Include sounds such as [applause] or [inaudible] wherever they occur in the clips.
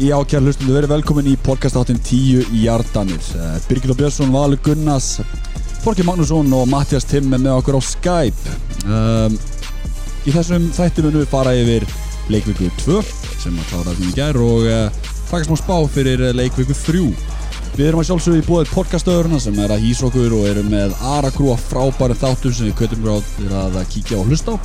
Já, kæra hlustundu, verið velkomin í podcastáttin 10 í Jardanir. Birgit og Björnsson, Valur Gunnars, Þorki Magnússon og Mattias Timm er með okkur á Skype. Um, í þessum þættum munum við fara yfir leikvíku 2 sem að klára sem í gær og uh, taka smá spá fyrir uh, leikvíku 3. Við erum að sjálfsögðu í búið podcastöðurna sem er að hýsa okkur og erum með Aragrúa frábæri þáttum sem við kveitum gráð að kíkja og hlusta á.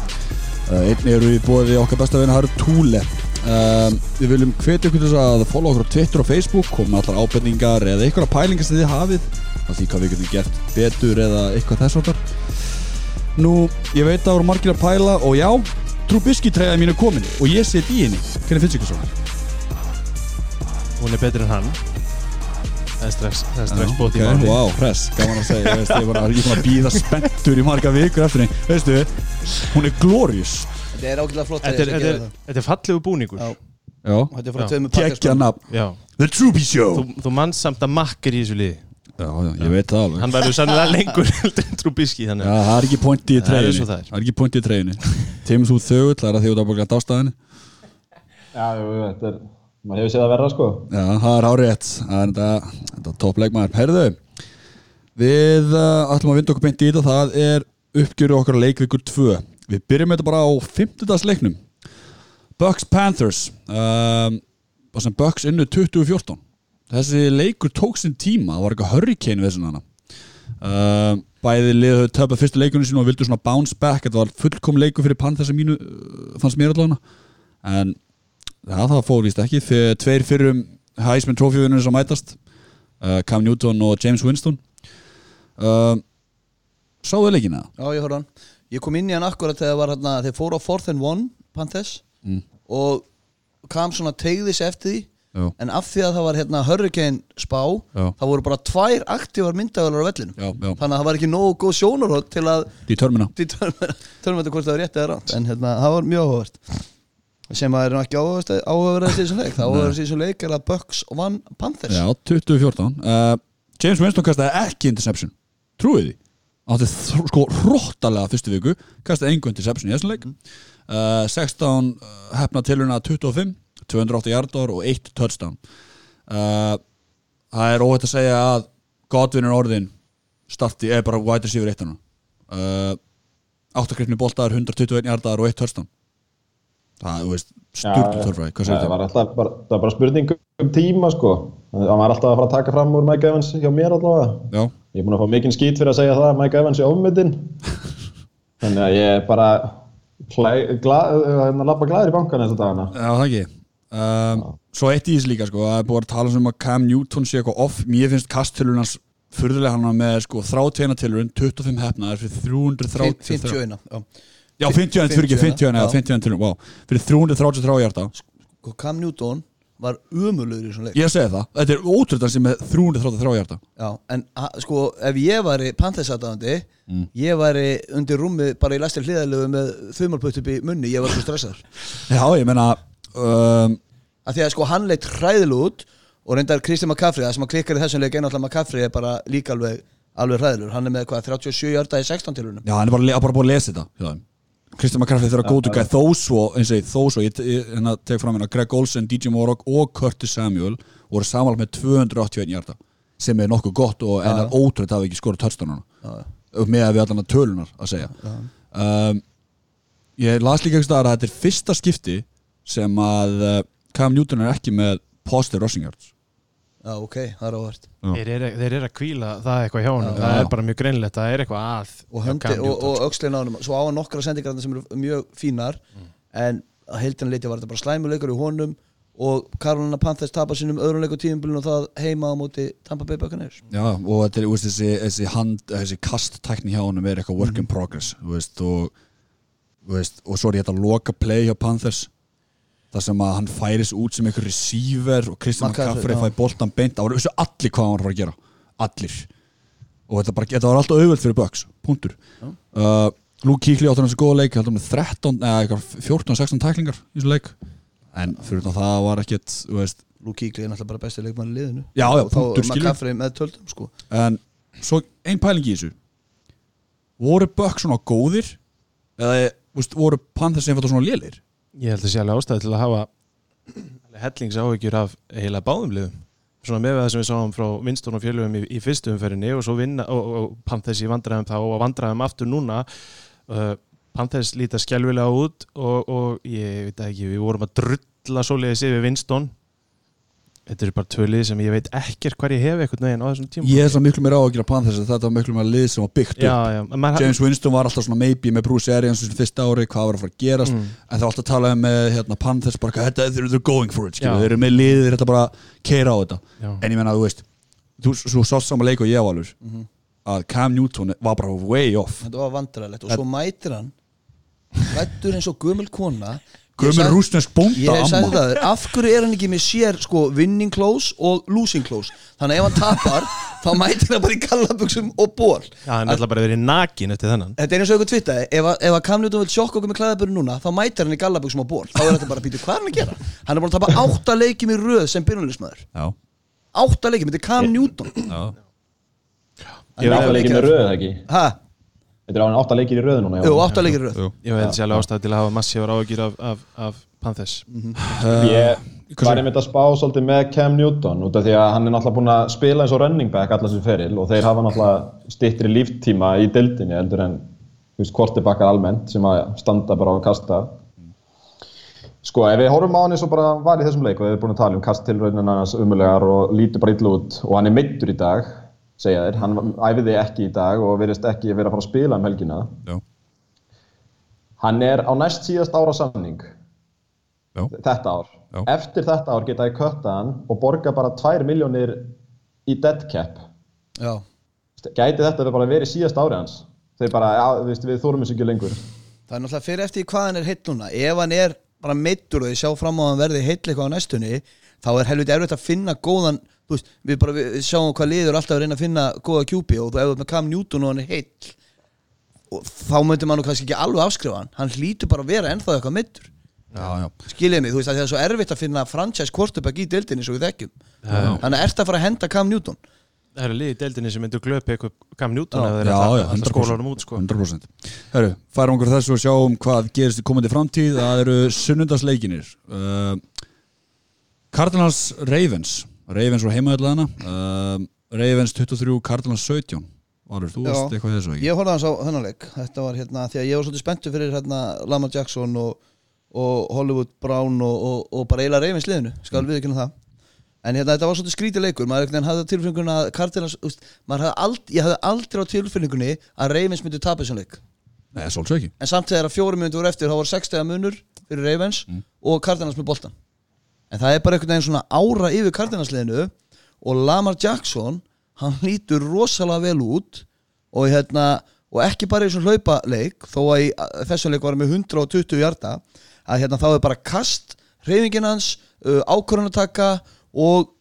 Uh, einnig eru við búið við okkar besta vinna, það eru Túle. Um, við viljum hvetja ykkur þess að follow okkur á Twitter og Facebook koma allar ábendingar eða einhverja pælingar sem þið hafið. Að því hvað við getum gert betur eða eitthvað þess orðar Nú, ég veit að það voru margir að pæla og já, Trubisky treyðaði mínu komin og ég set í henni. Hvernig finnst ykkur svona? Hún er betri en hann. Það er strax, það er strax Já, bóti ok, í máli Wow, hress, gaman að segja, ég bara að býða spenntur í marga vikur eftir henni. Veistu, hún er glorious Þetta er ágætilega flott Þetta er, þetta er, þetta er fallegu búningur. Já. Já, Þetta er frá Já. nafn. Já. The Truby Show. Þú, þú manns samt að makkar í þessu liði. Já, já, ég veit það alveg. Hann verður sannilega lengur [laughs] heldur en Trubisky Já, þannig það er ekki pointi í er og það er. Er ekki pointi í treyjunni. Tim, þú þögull, það er að því út af bóklega dástæðinni Já, þetta er, maður hefur séð að verða sko. Já, það er árétt Það er þetta, þetta toppleikmaður Herðu, við uh, ætlum að vinda okkur beint í þetta. Það er uppgjöru okkar á leikvíkur 2 Við byrjum þetta bara á 50. leiknum Bucks Panthers um, og sem Bucks innu 2014 Þessi leikur tók sinn tíma Það var eitthvað hurricane við þessum hana. Um, Bæði liðu töpa fyrstu leikunum sín og vildu svona bounce back. Þetta var fullkom leikur fyrir Panthers sem mínu fannst mér allavega. En Já, það fór víst ekki. Fyrir tveir fyrrum Heisman Trophy-vinnur sem mætast uh, Cam Newton og James Winston. Uh, Sáðu leikina? Já, ég horfði hann Ég kom inn í hann akkurat þegar var hérna Þeir fóru á 4th and 1 Panthers Mm. Og kam svona tegðis eftir því. Já, En af því að það var hérna Hurricane spá Já. Það voru bara tvær aktívar myndavælar á vellinum. Já, Þannig að það var ekki nógu góð sjónarhótt Til að törmina þetta [laughs] hvort það var rétt eða rátt En hérna, það var mjög áhugavert. Sem að er ekki áhugaverðast í þessum leik. Það áhugaverðast í þessum leik er að Bucks vann Panthers. Já, 2014 uh, James Winston kastaði ekki interception. Trúið því Átti sko hróttalega fyrstu viku Kastaði engu interception í þessum leik. Uh, 16 uh, hefna tilurina 25 208 yardar og 1 touchdown. Uh, Það er óhætt að segja að Godwin er orðin starti, eða bara wide receiver 1 uh, 8 grifni boltaðar 121 yardar og 1 touchdown. Það, þú veist, sturglu törfræði Hvað segir það þetta? var alltaf bara, það var bara spurning um tíma sko. Það var alltaf að fara að taka fram úr Mike Evans hjá mér allavega. Já, Ég er búin að fá mikinn skít fyrir að segja það að Mike Evans er ofmyndin. [laughs] Þannig að ég er bara að lappa glæður í bankan þessa dagana. Já, það ekki um, Svo eitt í þessu líka sko, það er búið að tala um að Cam Newton sé eitthvað off Mér finnst kasttölun hans furðulega hann með sko, 31 tilurinn, 25 hefnaðar fyrir 330 51 já. Já, 51, fyrir ekki 51, já, 51 tilurinn, wow Fyrir 333 hjarta Og Cam Newton var umulugur í þessum leik. Ég segi það, þetta er ótrúðan sem með 333 hjarta Já, en ha- sko, ef ég væri Panthers-aðdáðandi Ég væri undir rúmi bara í læstir hliðalögu með þumalputt upp í munni Ég var svo stressaður. [laughs] Já, ég meina um, Af því að sko, hann leitt hræðileg út Og reyndar Kristi McCaffrey, það sem að klikkar í þessum leik Einnáttúrulega McCaffrey er bara líka alveg, alveg hræðilegur. Hann er með hvað, 37 hjarta í 16 tilunum Já, hann er bara, bara búin að lesa þetta hjá þeim. Kristján McCarthy þeirra góðu gæð þó svo, eins og ég, þó svo ég, hérna, tek fram hérna Greg Olsen, DJ Morok og Curtis Samuel voru samanlega með 281 hjarta sem er nokkuð gott og en er ótrúið að hafa ekki skorað touchdownana með að við allan að tölunar að segja. Um, ég las líka ekki staðar að þetta er fyrsta skipti sem að uh, Cam Newton er ekki með positive rushing yards Já, ok, það er óvart. Þeir eru þeir eru að kvíla það eitthvað hjá honum. Já. Það er bara mjög greinlegt, það er eitthvað að Og, og, og öxlin á hann Svo á hann nokkra sendingar sem eru mjög fínar En að heildina leiti var þetta bara slæmuleikur í honum Og Carolina Panthers tapar sínum öðrum leikur tíðumbilin Og það heima á móti Tampa Bay Buccaneers. Já, og þetta er, þú veist, þessi, þessi hand, þessi kasttækni hjá honum er eitthvað work in progress, þú veist, og, þú veist, og svo er þetta loka play hjá Panthers, þar sem að hann færis út sem einhver receiver og Kristján McCaffrey, McCaffrey já. fæ boltan beint, það var þessu allir hvað hann var að gera, allir, og þetta, bara, þetta var alltaf auðvöld fyrir Bucks, punktur. Uh, Luke Kuechly áttur hans góða leik, heldur með 13, eða eitthvað 14-16 tæklingar í þessu leik, en fyrir utan það var ekkert, Luke Kuechly er náttúrulega bara besti leikmann í liðinu. Já, já, Og þá punktur, skilur. McCaffrey með töldum sko. En svo ein pæling í þessu. Voru Bucks svona góðir? Eða voru Panthers einfalt svona lélir Ég held að sé alveg ástæði til að hafa hellings áhyggjur af heila báðum liðum. Svona með það sem við sáum frá Winston og fjölugum í, í fyrstu umferðinni og svo vinna og, og Panthers í vandræðum þá og vandræðum aftur núna uh, Panthers líta skjálfilega út og, og ég veit ekki, við vorum að drulla svoleiðis yfir Winston þetta eru bara tvö lið sem ég veit ekkert hvar ég hef eitthvað neginn á þessum tíma. Ég er svo miklu meira áhyggjur af Panthers að þetta var miklu meira lið sem var byggt upp. já, já, man, James Winston var alltaf svona maybe með Bruce Arians sem fyrsta ári, hvað var að fara að gerast. Mm. en það var alltaf að tala um með hérna, Panthers bara, hvað, þetta, they're, they're going for it þeir eru með liðið, þeir eru bara að keira á þetta. Já, en ég menna, þú veist þú svo sást saman leik og ég var alveg Mhm. að Cam Newton var bara way off. Þetta var vandræðilegt og svo mætir hann Gömur rúsnesk bónda Ég sagði amma. það, þér, af hverju er hann ekki með sér sko winning close og losing close Þannig að ef hann tapar [laughs] þá mætir hann bara í gallabuxum og ból já, hann er alltaf bara verið nakin eftir þennan. Þetta er eins og eitthvað ef, að- ef að Cam Newton vil sjokka okkur með klæðaböru núna þá mætir hann í gallabuxum og ból þá er þetta bara að býta hvað hann að gera? Hann er búin að tapa átta leikjum í röð sem byrjulismæður Já, Átta leikjum, þetta er Cam Newton. Já. Ég er átta leikir með röð, ekki? Hæ? Þetta er á hann átta leikir í röð núna, já. Jú, átta leikir í röð. Jú. ég veit sér alveg ástæð til að hafa massívar áhyggjur af, af, af Panthers. Ég var einmitt að spá svolítið með Cam Newton út af því að hann er náttúrulega búinn að spila eins og running back allar sem feril og þeir hafa náttúrulega stittri líftíma í dildinni heldur en kortibakkar almennt sem að standa bara á að kasta. Sko, ef við horfum á hann eins og bara var í þessum leik og við erum búin að tala um kasttilraunina hans umulegar og lítur bara illa út og hann er meittur í dag, segja þeir, hann æfiði ekki í dag og verðist ekki vera að fara að spila um helgina. Já, Hann er á næst síðast ára samning já, þetta ár. Já. Eftir þetta ár geta ég kötta hann og borga bara 2 miljónir í dead cap. Já, Gæti þetta bara verið síðast ári hans? Þeir bara, veist, við þórum þessu ekki lengur. það er náttúrulega fyrir eftir hvað hann er heill núna Ef hann er bara meittur og þið sjá fram á að hann verði heill eitthvað á næstunni þá er helviti erfitt að finna góðan veist, við bara við sjáum hvað liður alltaf að reyna að finna góða QB og þú ef þú ert með Cam Newton og hann er heill og þá myndi maður nú kannski ekki alveg afskrifa hann. Hann hlýtur bara að vera ennþá eitthvað já. skiljið mig, þú veist að það er svo erfitt að finna franchise quarterback í deildinni svo við þekkjum. Þannig að ert að fara að henda Cam Newton? Það eru liðið í deildinni sem myndu glöpi eitthvað Cam Newton Já. eða já, ætla 100%, skólanum út sko. 100%. Herru, færum okkur þessu og sjáum hvað gerist í komandi framtíð. Það eru sunnundarsleikinir uh, Cardinals Ravens Ravens voru heimaðurlegana uh, Ravens 23, Cardinals 17 Valur, þú varst eitthvað þessu ekki? Ég horfði hans á þennan leik. Þetta var hérna, því að ég var svolítið spenntur fyrir hérna Lamar Jackson og, og Hollywood Brown og, og, og bara eiginlega reyfins liðinu, skal við ekki það. En hérna, þetta var svolítið skrítið leikur. Maður hafði á tilfinningunni að Cardinals úst, hafði ald, ég hafði aldrei á tilfinningunni að reyfins myndi tapa þessum leik. Nei, svolítið ekki. En samt þegar að fjórum myndi voru eftir þá var 6 stegar munur fyrir reyfins og Cardinals með boltan En það er bara einhvern veginn svona ára yfir Cardinals liðinu og Lamar Jackson hann lítur rosalega vel út og hérna og ekki bara í svona hlaupaleik þó að í að þessum leik var hann með 120 hjarta að hérna þá er bara kast reyfingin hans, uh, ákvörðunataka og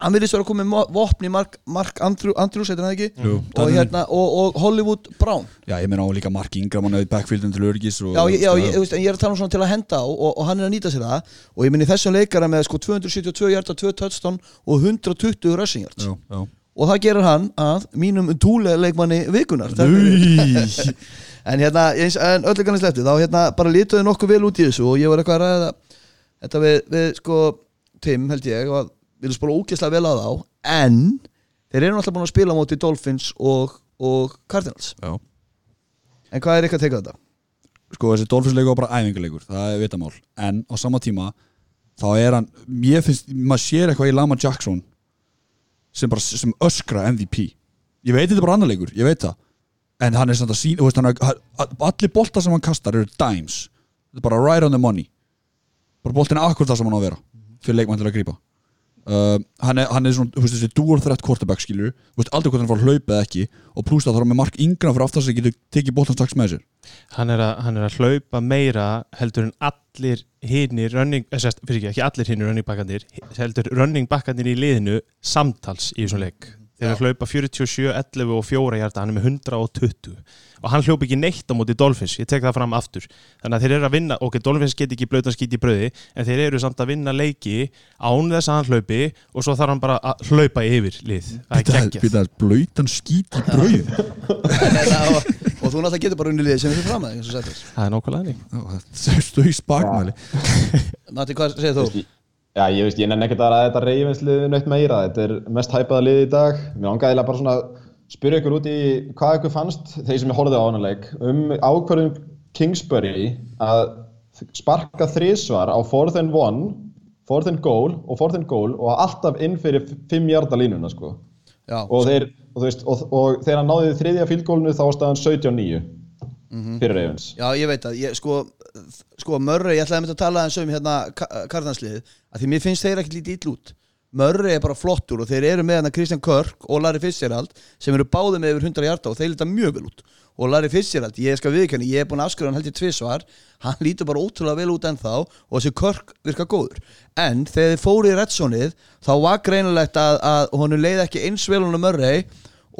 hann virðist vera að koma með vopn í Mark, Mark Andrew, Andrews, heitir hann það ekki? Jú, og, hérna, og, og Hollywood Brown. Já, ég meina á líka Mark Ingram hann auðvitað backfieldin til örgis og, Já, ég, já ég, þú veist, en ég er að tala um svona til að henda og, og, og hann er að nýta sér það. Og ég minni þessum leikara með sko 272 hjarta, 2 touchdown og 120 rushing yards. Já, já. og það gerir hann að mínum túlega leikmanni vikunar [laughs] en hérna, eins, en öllu kannast eftir þá hérna bara lítuði nokkuð vel út í þessu og ég var eitthvað að ræða þetta við, við sko Tim held ég og við spila ógeðslega vel á þá en þeir eru náttúrulega búin að spila á móti Dolphins og, og Cardinals. Já. en hvað er eitthvað að teka þetta? Sko, þessi Dolphins-leikur var bara æfingarleikur Það er vitamál. En á sama tíma Þá er hann Mér finnst Maður sér eitthvað í Lama Jackson Sem bara Sem öskra MVP Ég veit þetta bara annar leikur Ég veit það. En hann er samt að sína veist, hann hann- Allir boltar sem hann kastar eru dimes. Þetta er bara right on the money. Bara boltin er akkur það sem hann á að vera Fyrir leikmann til að grípa uh, hann, er, hann er svona, þú veist þessi threat quarterback skilur Þú veist aldrei hvort hann fara að hlaupa eða ekki. Og pluss það þarf hann með Mark Ingram fyrir aftast að getur tekið boltan strax með sér. Hann er, að, hann er að hlaupa meira heldur en allir hinnir fyrir ekki, ekki allir hinnir running bakkandir heldur running bakkandir í liðinu samtals í þessum leik þeir eru að hlaupa 47, 11 og 4 hjarta hann er með 120 og hann hljópa ekki neitt á móti Dolphins, ég tek það fram aftur. Þannig að þeir eru að vinna, ok, Dolphins get ekki blöta skít í bröði, en þeir eru samt að vinna leiki án þess að hann hlaupi og svo þarf hann bara að hlaupa yfir lið, það er geggjað. Býta þess blöytan skít í brauð og, [laughs] og þú náttúrulega getur bara unni liðið sem fyrir fram að eins og settir það er nákvæmlega í spakmæli Matti, hvað segir þú? Já, ég veist, ég nenni ekkert að ræða þetta reyfinslið neitt meira, þetta er mest hæpaða lið í dag. Mér langaði bara svona að spyrja ykkur út í hvað ykkur fannst, þeir sem ég horfið á ánanleik, um ákvörðum Kingsbury að sparka þrísvar á fourth and one, fourth and goal og fourth and goal og alltaf inn fyrir 5 hjarta línuna, sko. Já, Og þeir, og, þú veist, og, og þegar hann náði þriðja fíldgólnu þá var staðan 17-9 fyrir Ravens. Já, ég veit að, ég, sko, sko Murray, ég ætlaði að mynda að tala eins um hérna kardansliðið, að því mér finnst þeir ekkert lítið ill út. Murray er bara flottur og þeir eru með hérna Christian Kirk og Larry Fitzgerald sem eru báðið með yfir 100 hjarta og þeir líta mjög vel út. Og Larry Fitzgerald, ég skal viðkenni, ég er búin að afskrifa hann held ég tvisvar, hann lítur bara ótrúlega vel út ennþá og þessi Kirk virka góður. En þegar þeir fóru í Redsonið þá var greinilegt að, að honum leið ekki eins vel honum Murray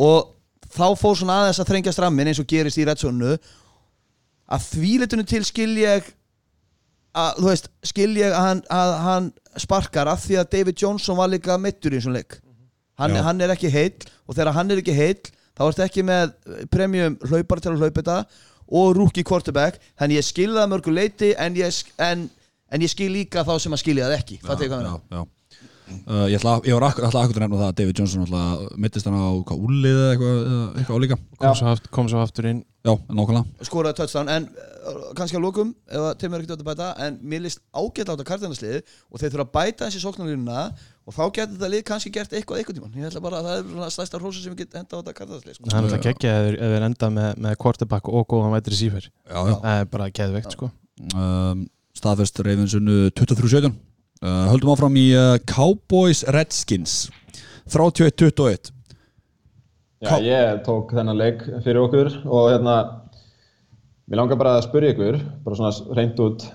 og þá fór svona aðeins að þrengja strammin eins og gerist í Redsonu að þvílitunum til skil ég að, þú veist, skil ég að hann, að hann sparkar af því að David Johnson var líka mittur í þessum leik hann, Já. hann er ekki heill og þegar hann er ekki heill þá ertu ekki með premium hlaupar til að hlaupa þetta og rookie quarterback þannig ég skil það að mörgu leiti en ég, en, en ég skil líka þá sem að skilja það ekki já, meina? já. Uh, ég, ætla, ég var akkur, alltaf akkur að nefna það að David Johnson alltaf mittist hann á hvað úlið eða eitthvað, eða eitthvað álíka kom svo, aft, kom svo aftur inn. Já, nákvæmlega. Skoraði touchdown en uh, kannski að lókum ef að Tim ekkert að bæta en mér líst ágætla á þetta kartinarslið og þeir þurfa að bæta þessi sóknarlínuna og þá getur þetta lið kannski gert eitthvað eitthvað tíman ég ætla bara að það er svona stærsta hrósa sem við getum henda á þetta kartinarslið sko. hann er alltaf geggja ef þeir- ef þeir enda með, með quarterback og góðan vætri sífer Já, já. Það er bara geðveikt sko. Um, Staðfest Ravensunu 23-17 uh, Höldum áfram í uh, Cowboys Redskins 31-21 Já, ég tók þennan leik fyrir okkur og hérna, mér langar bara að spyrja ykkur, bara svona reynd út,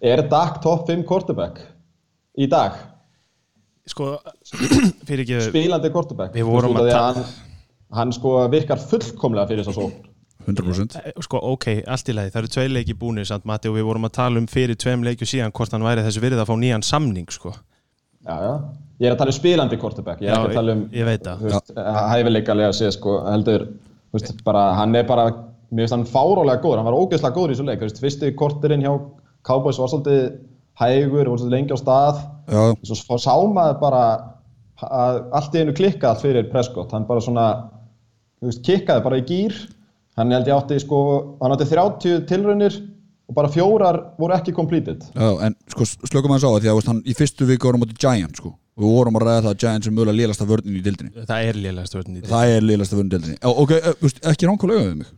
er Dak top 5 quarterback í dag? sko, [clears throat] fyrir ekki Spílandi quarterback? Við vorum að ta- Hann, hann sko virkar fullkomlega fyrir þess að sókn. 100% Eh, sko, ok, allt í lagi, það eru tvei leiki búinir samt Matti og við vorum að tala um fyrir tveim leikju síðan hvort hann væri þessu virðið að fá nýjan samning sko. Já, já. Ég er að tala um spílandi quarterback, ég er Já, ekki að tala um ég veit það. veist, hæfileikalega að segja sko, heldur, veist, bara, hann er bara, mér finnst hann fárólega góður, hann var ógeðslega góður í þessu leik, fyrsti korterinn hjá Cowboys var svolítið hægur, var svolítið lengi á stað, Já, svo sá maður bara að allt í einu klikka allt fyrir Prescott, hann bara svona, veist, kikkaði bara í gýr, hann held ég átti sko, hann átti 30 tilraunir og bara fjórar voru ekki completed. já, en sko slökum að sá því að veist, hann, í fyrstu viku vorum á móti Giants sko. Og við vorum að ræða það að Giants er mögulega lélasta vörnin í dildinni það er lélega stjórn í Það er lélasta vörnin í dildinni Ó, Ok, uh, ekki ránkulega við mig.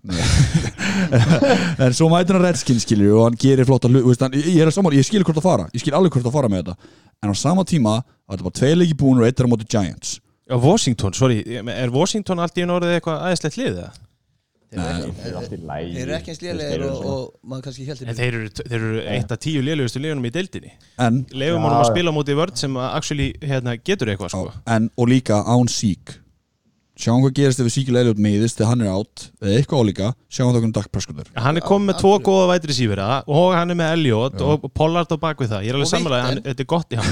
[laughs] En svo mætir hann Redskins skilur og hann gerir flotta Ég er að ég skil hvort að fara Ég skil alveg hvort að fara með þetta. En á sama tíma var þetta bara tvei leiki búin og eitt er á móti Giants. Já, Washington, sorry, er Washington allt í einu orðið eitthvað aðeinslegt lið eða? þeir eru ekki, Það er allt í lægi. Þeir eru ekki eins lélegir og, og maður kannski En heldur þeir eru, þeir eru eitt af tíu lélegustu liðunum í deildinni. En, Leifum Já, honum að spila á móti vörd sem actually hérna, getur eitthvað sko. en og líka án sík Sjáum hvað gerist ef við síkilega Elliot meiðist þegar hann er átt eða eitthvað álíka Sjáum það Dak Prescott er. Hann er komið með tvo góða vætri sífira og hann er með Elliot og Pollard á bakvið það. Ég er alveg Witten. þetta er gott já.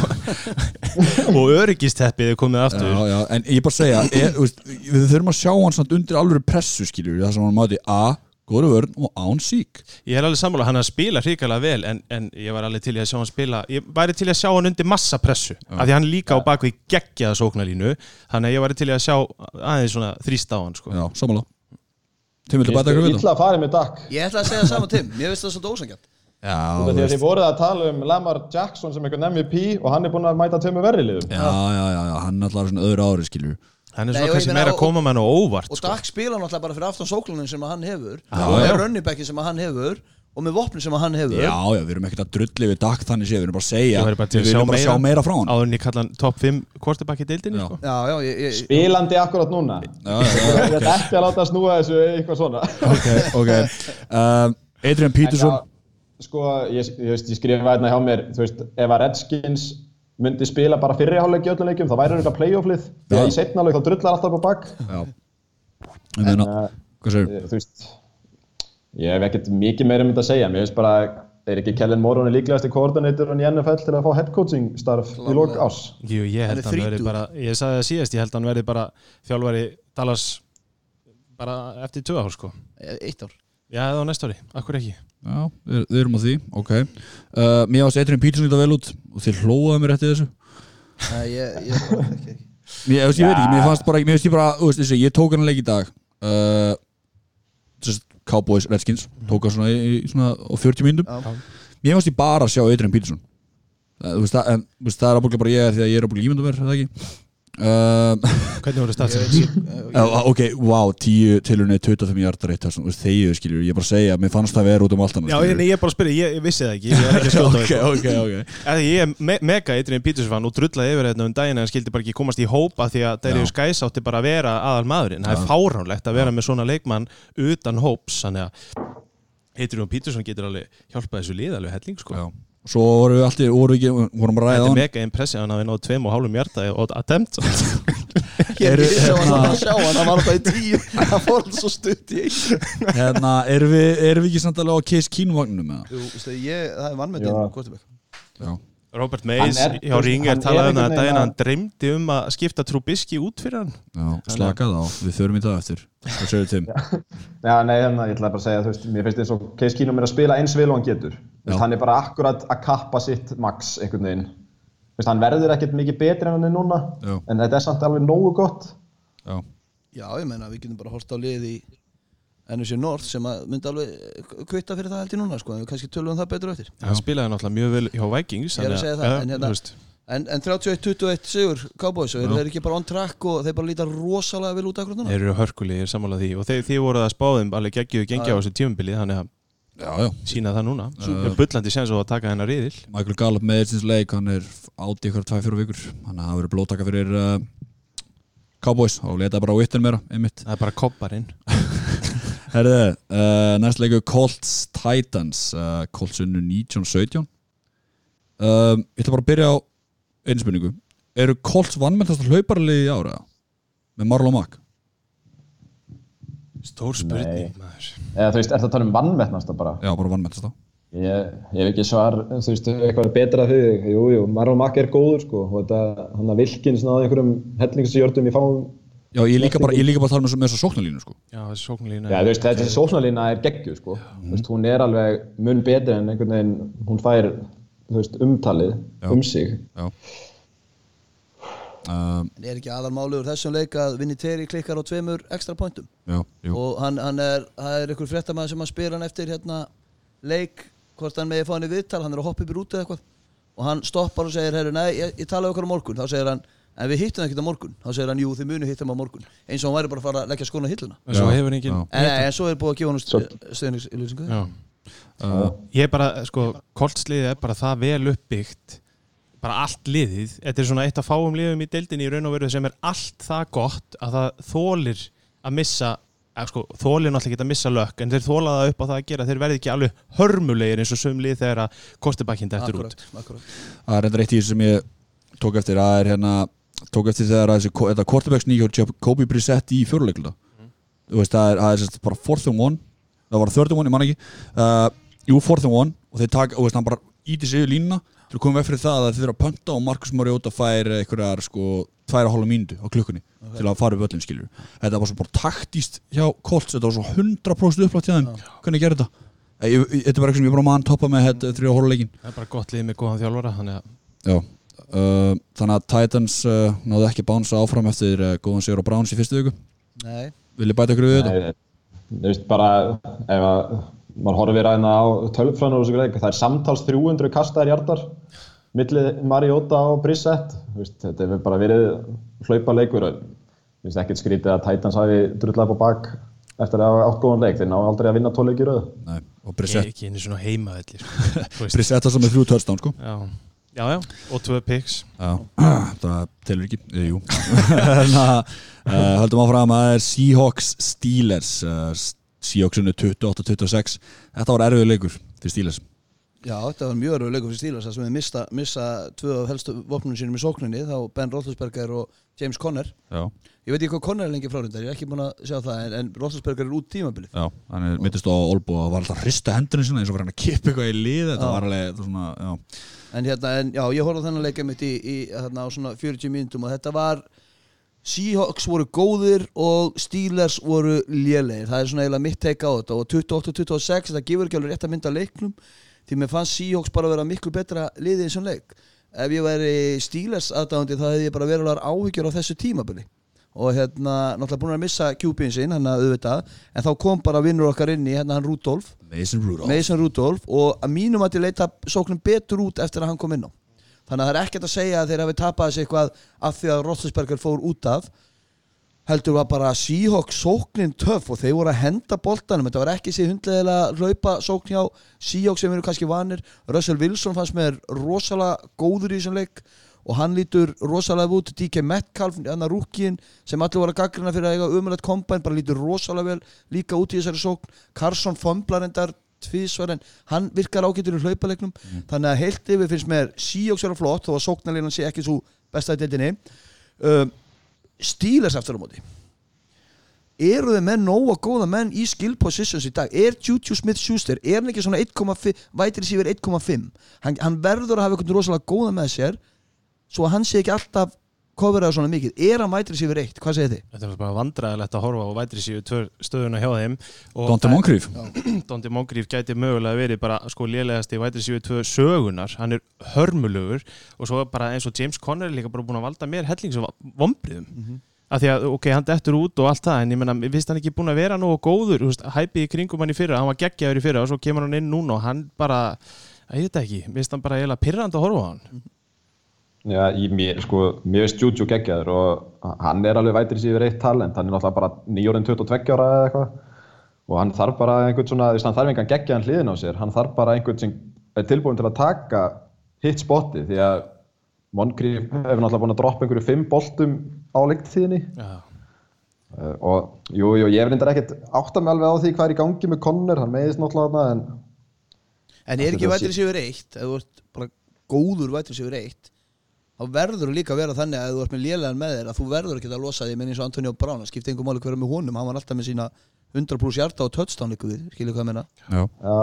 [laughs] og öryggisteppið er komið aftur. Já, já, en ég bara segja er, við þurfum að sjá hann samt undir alveg pressu skiljur það sem hann máti A, góður vörn og án sík Ég er alveg samanlega, hann er að spila hrikalega vel en, en ég var alveg til að sjá hann spila ég væri til að sjá hann undir massa pressu af því hann líka á bakvið geggjaða sóknarlínu þannig að ég væri til að sjá aðeins svona þrýst á hann sko. já, samanlega Tim, viltu Ég bæta ykkur við það? ég ætla að segja saman Tim, mér finnst það svolítið ósangjart því að veist. þið voruð að tala um Lamar Jackson sem einhvern MVP og hann er búinn að mæta tömmu verri liðum. já, já, já, já, hann er alltaf svona öðru ári skiljur Hann er Nei, svona kannski meira að koma með hann á óvart og sko. Dak spila náttúrulega bara fyrir aftan sóklunin sem hann hefur og með runnibackin sem hann hefur og með vopnin sem hann hefur Já, já, við erum ekkert að drulli við Dak þannig séð, við erum bara að segja Ég væri bara Við að sjá meira- frá hann áður en ég kalla hann top 5 quarterback í deildinni Já. sko. já, já, ég, ég, Spilandi akkurat núna. Ég ætla ekki að láta snúa þessu eitthvað svona. ok, ok [laughs] um, Adrian Peterson sko, ég, skrifa hérna hjá mér, þú veist, ef að Redskins myndi spila bara fyrriháleik í öllum leikjum, þá væri þetta playoff-lið. Því að í setnáleik þá drullar alltaf upp á bakk. Já En meina, Eh? Þú veist, ég hef ekkert mikið meira um þetta að segja. Mér finnst bara, er ekki Kellen Moron líklegasti koordinatorinn í NFL til að fá headcoaching starf í lok ás? Jú, ég held er hann verði bara ég sagði það síðast, ég held hann verði bara þjálfari Dallas bara eftir tvö ár sko. eitt ár Já, það var næsta ári, akkur ekki? Já, við, við erum á því, ok. Uh, Mér varst Adrian Peterson líta vel út og þeir hlóðaði mér eftir þessu. Nei, ég, ég, bara ekki. Mér, ég, veist, ég veit ekki, mér fannst bara, mér finnst ég bara þú veist, þessi, ég tók hann leik í dag uh, just, Cowboys, Redskins tók hann svona, í, í svona á 40 mínútum. Já. Mér fannst ég bara að sjá Adrian Peterson. Þú veist, það, veist, það er ábúinlega bara ég er því að ég er ábúinlega ímyndum mér, er það ekki Uh, Hvernig voru uh, [laughs] ok, wow, 10 tilurni 25 hjartar eitt, þegar skiljur, ég bara að segja mér fannst það vera út um allt annað Já, ég, er bara að spyrja, ég, ég vissi það ekki Ég er ekki að skjóta [laughs] ok, það ok, ok. Okay. Ég er me mega Adrian Peterson fan og drullaði yfir þetta um daginn en skildi bara ekki komast í hópa því að Darius Skæs átti bara að vera aðal maðurinn Það er fáránlegt að vera með svona leikmann utan hóps þannig að Adrian Peterson getur alveg hjálpað þessu lið alveg helling sko. Já. Svo vorum við alltaf, vorum við ekki, vorum að ræða Þetta á er hann mega impressið hann að við náðu tveim og hálfum hjarta og attempt [laughs] Ég var að sjá hann, hann var alltaf í [laughs] tíu Hann fór alltaf svo stutt í Hérna, erum við, erum við ekki samt alveg á Case Keenum vagnum með Jú, það er vannmöndin Já. Kortebæk það? Robert Mays er- hjá er talaði um það að daginn að- hann dreymdi um að skipta Trubisky út fyrir hann Já, slakað á, við förum í það eftir Hvað segir Tim? Já, nei, hérna, ég ætla bara að segja, þú veist, mér finnst eins og Case Keenum er að spila eins vel og hann getur. Veist, hann er bara akkurat að kappa sitt max einhvern veginn. Veist, hann verður ekkert mikið betri en hann er núna, Já. en þetta er samt alveg nógu gott. Já, Já, ég meina, við getum bara hort á lið í NSC North sem að myndi alveg kvitta fyrir það held ég núna, sko, en við kannski tölum það betur eftir. Hann spilaði náttúrulega mjög vel hjá Vikings Ég er að segja það, ja, en hérna- En, en 31-21 sigur Cowboys og eru þeir ekki bara on track og þeir bara líta rosalega vel út akkur núna? Þeir eru hörkulegir sammála því. Og þeir, þeir voru að spáðum alveg geggjuðu gengja Já, á þessu tímubili þannig að já, já. sína það núna. Uh, Bullandi séns og að taka hennar riðil. Michael Gallup með þessins leik, hann er átt í ykkur 2-4 vikur. Þannig að það verður blótaka fyrir uh, Cowboys og leta bara á vittin meira, einmitt. Það er bara kopparinn [laughs] Herðu, uh, næst leiku Colts Titans uh, Colts unnu 1917 um, Ég ætla bara að byrja á einu spurningu Eru Colts vannmennast hlauparlið í ára? Með Marlon Mack? Stór spurning maður Eða, þú veist, er það að tala um vannmettnasta bara? Já, bara vannmennast þá Ég, ég hef ekki svar, þú veist, eitthvað betra fyrir þig. Jú, jú, Marlon Mack er góður, sko, og þetta, hann að Vilkins náði einhverjum hellingsjörnum í fáum. Já, ég líka bara, ég líka bara að tala með þess að sóknarlínu sko. Já, þessi sóknlína Já, þú veist, þessi sóknarlína er geggjuð, sko. Þú veist, hún er alveg mun betri en einhvern veginn, hún fær, veist, umtalið Já. um sig. Já um, En er ekki aðalmáli úr þessum leik að Viniteri klikkar á tveimur ekstra pointum Já, og hann, hann er, það er ykkur fréttamaður sem að spyr hann eftir hérna leik hvort hann megi fá hann í viðtal, hann er að hoppa upp í rútu eða eitthvað og hann stoppar og segir, herru, nei, ég, ég tala um okkar á morgun þá segir hann, en við hittum ekkert á morgun. Þá segir hann, jú, þið munu hittum á morgun. Eins og hann væri bara að fara að leggja skona á hilluna. En svo Já, hefur engin já. en, svo er búið að gefa hann stöðningsilýsingu Já. uh, Ég er bara, sko, koltsliðið er bara það vel uppbyggt bara allt liðið, þetta er svona eitt af fáum liðum í deildinni í raun og veru sem er allt það gott að það þólir að missa, að sko, þólir náttúrulega ekki að missa lökk, en þeir þóla það upp á það að gera. Þeir verði ekki alveg hörmulegir eins og söm lið þegar að kostibakinn dættur út. Það er reyndar eitt í þessu sem ég tók eftir Það er hérna Tók eftir þegar að Þetta quarterbacks nýjó Kobe Brissett í fjóruleikluta Þú veist, það er, það er sérst bara fourth and one. Það var third and one, ég man ekki. Uh, Jú, fourth and one. Og þeir taka, þú veist, hann bara íti sig yfir línuna Til að koma veg fyrir það að þeir eru að pönta Og Marcus Mariota fær einhverjar, sko Tværa hálfa mínútu á klukkunni Til að fara upp öllum skilur Þetta var svo bara taktíst hjá Colts. Þetta var svo 100% upplátt hjá þeim. Hvernig gerði þetta? Þetta er bara eitthvað sem ég bara mann toppa með þetta þrjá hóluleikin það er bara gott lið með góðan þjálfara þannig að Já Þannig að Titans uh, náðu ekki bánsa áfram eftir uh, góðan sigur á Browns í fyrstu viku nei, Vil ég bæta ykkur við þetta? Nei, Þú veist, bara, ef að, maður horfir aðeina á tölvfræðinu og þessu greið, það er samtals 300 kastaðir hjartar millið Mariota og Brissett, þú veist, þetta hefur bara verið hlaupa leikur og þú veist, ekkert skrítið að Titans hafi drullað upp á bak eftir að hafa átt góðan leik, þeir ná aldrei að vinna tóleik í röðu. Nei, og Brissett er ekki einu svona sko. [laughs] Veist. Brissett var svo með þrjú törstán sko já. Já, já, og tvö Já, það telur ekki. Eh, Jú. [laughs] Að uh, höldum áfram að það er Seahawks Steelers. Uh, Seahawks unnu 28-26 Þetta var erfiður leikur fyrir Steelers já, þetta var mjög örfur leikur fyrir Steelers. Þar sem við missa, missa tvö af helstu vopnum sínum í sókninni þá Ben Roethlisberger og James Conner. Já, ég veit ekki hvað Conner er lengi frárindar, ég er ekki búin að sjá það en, en Roethlisberger er út tímabilið. Já, hann er mittist á Olbo og var alltaf að hrista hendurinn sinna eins og fyrir hann að kippa eitthvað í lið. Þetta Já. var alveg var svona, já. En hérna, en já, ég horfði þennan leika mitt í, í þarna á svona 40 mínútum og þetta var Seahawks voru góðir og Steelers voru lélegir. Það er svona eiginlega mitt teika á þetta og 28-26 þetta gefur ekki alveg rétt að mynda leiknum því mér fannst Seahawks bara vera miklu betra liðið í þessum leik. Ef ég væri Steelers aðdáðandi þá hefði ég bara verulegar áhyggjur á þessu tímabili. Og hérna náttúrulega búin að missa QB-in sinn hann að auðvitað en þá kom bara vinnur okkar inn í hérna hann Rudolf Mason Rudolph. Mason Rudolf og að mínum að ég leita sóknum betur út eftir að hann kom inn á. Þannig að það er ekkert að segja að þeir hafi tapað þessi eitthvað af því að Roethlisberger fór út af heldur var bara Seahawks sóknin töff og þeir voru að henda boltanum. Þetta var ekki sér hundlegilega hlaupa sókn hjá Seahawks sem eru kannski vanir. Russell Wilson fannst mér rosalega góður í þessum leik og hann lítur rosalega út. DK Metcalf, hann að rúkin sem allir voru að gaggrina fyrir að eiga umrætt kombæn bara lítur rosalega vel líka út í þessari sókn. Carson Fumblar endar tvísvar en hann virkar ágættur í hlaupalegnum mm. þannig að heilt yfir finnst mér Seahawks vera flott þó að sóknarleinan sé ekki svo besta í deildinni. Um, Steelers aftur á móti. Eru þið menn nóga góða menn í skill positions í dag? Er Juju Smith-Schuster, er hann ekki svona 1,5 vætir sífur 1,5 hann, hann verður að hafa eitthvað rosalega góða með sér svo að hann sé ekki alltaf koferaðu svona mikið, er hann vætri sífur eitt? Hvað segir þið? Þetta er bara vandræðilegt að horfa á vætri sífur stöðuna hjá þeim Dóndi Moncrief. [clears throat] Dóndi Moncrief gæti mögulega verið bara sko lélegast í vætri sífur tvö sögunar hann er hörmulugur og svo bara eins og James Conner er líka bara búin að valda mér hellings og vombriðum mm -hmm. af því að ok, hann dettur út og allt það en ég menna, við veist hann ekki búin að vera nógu góður? Hæpið í kringum hann í fyrra, hann var geggjaður í fyrra og svo kemur hann inn núna og hann bara, ég veit ekki, við veist hann bara eiginlega pirrand að horfa á hann. Mm -hmm. Já, ég, mér, sko, mér veist Juju geggjaður og hann er alveg vætir sér eitt talent, hann er náttúrulega bara nýjórinn 22 ára eða eitthvað. Og hann þarf bara einhvern svona, hann þarf engan geggjaðan hliðin á sér, hann þarf bara einhvern sem er tilbúin til að taka hitt spotti því að Moncrief hefur náttúrulega búin að droppa einhverju fimm boltum á leiktíðinni. Uh, og jú, jú, ég reyndar ekkert átta mig alveg á því hvað er í gangi með Conner, hann meðist náttúrulega en En er ekki vætir sér eitt, ert bara góður vætir sér eitt þá verður þú líka að vera þannig að þú ert með lélegan með þér að þú verður ekki að losa því með eins og Antonio Brown það skipti einhver máli hverja með honum, hann var alltaf með sína 100 pluss hjarta og touchdown líka við skilju hvað að menna Já. Já,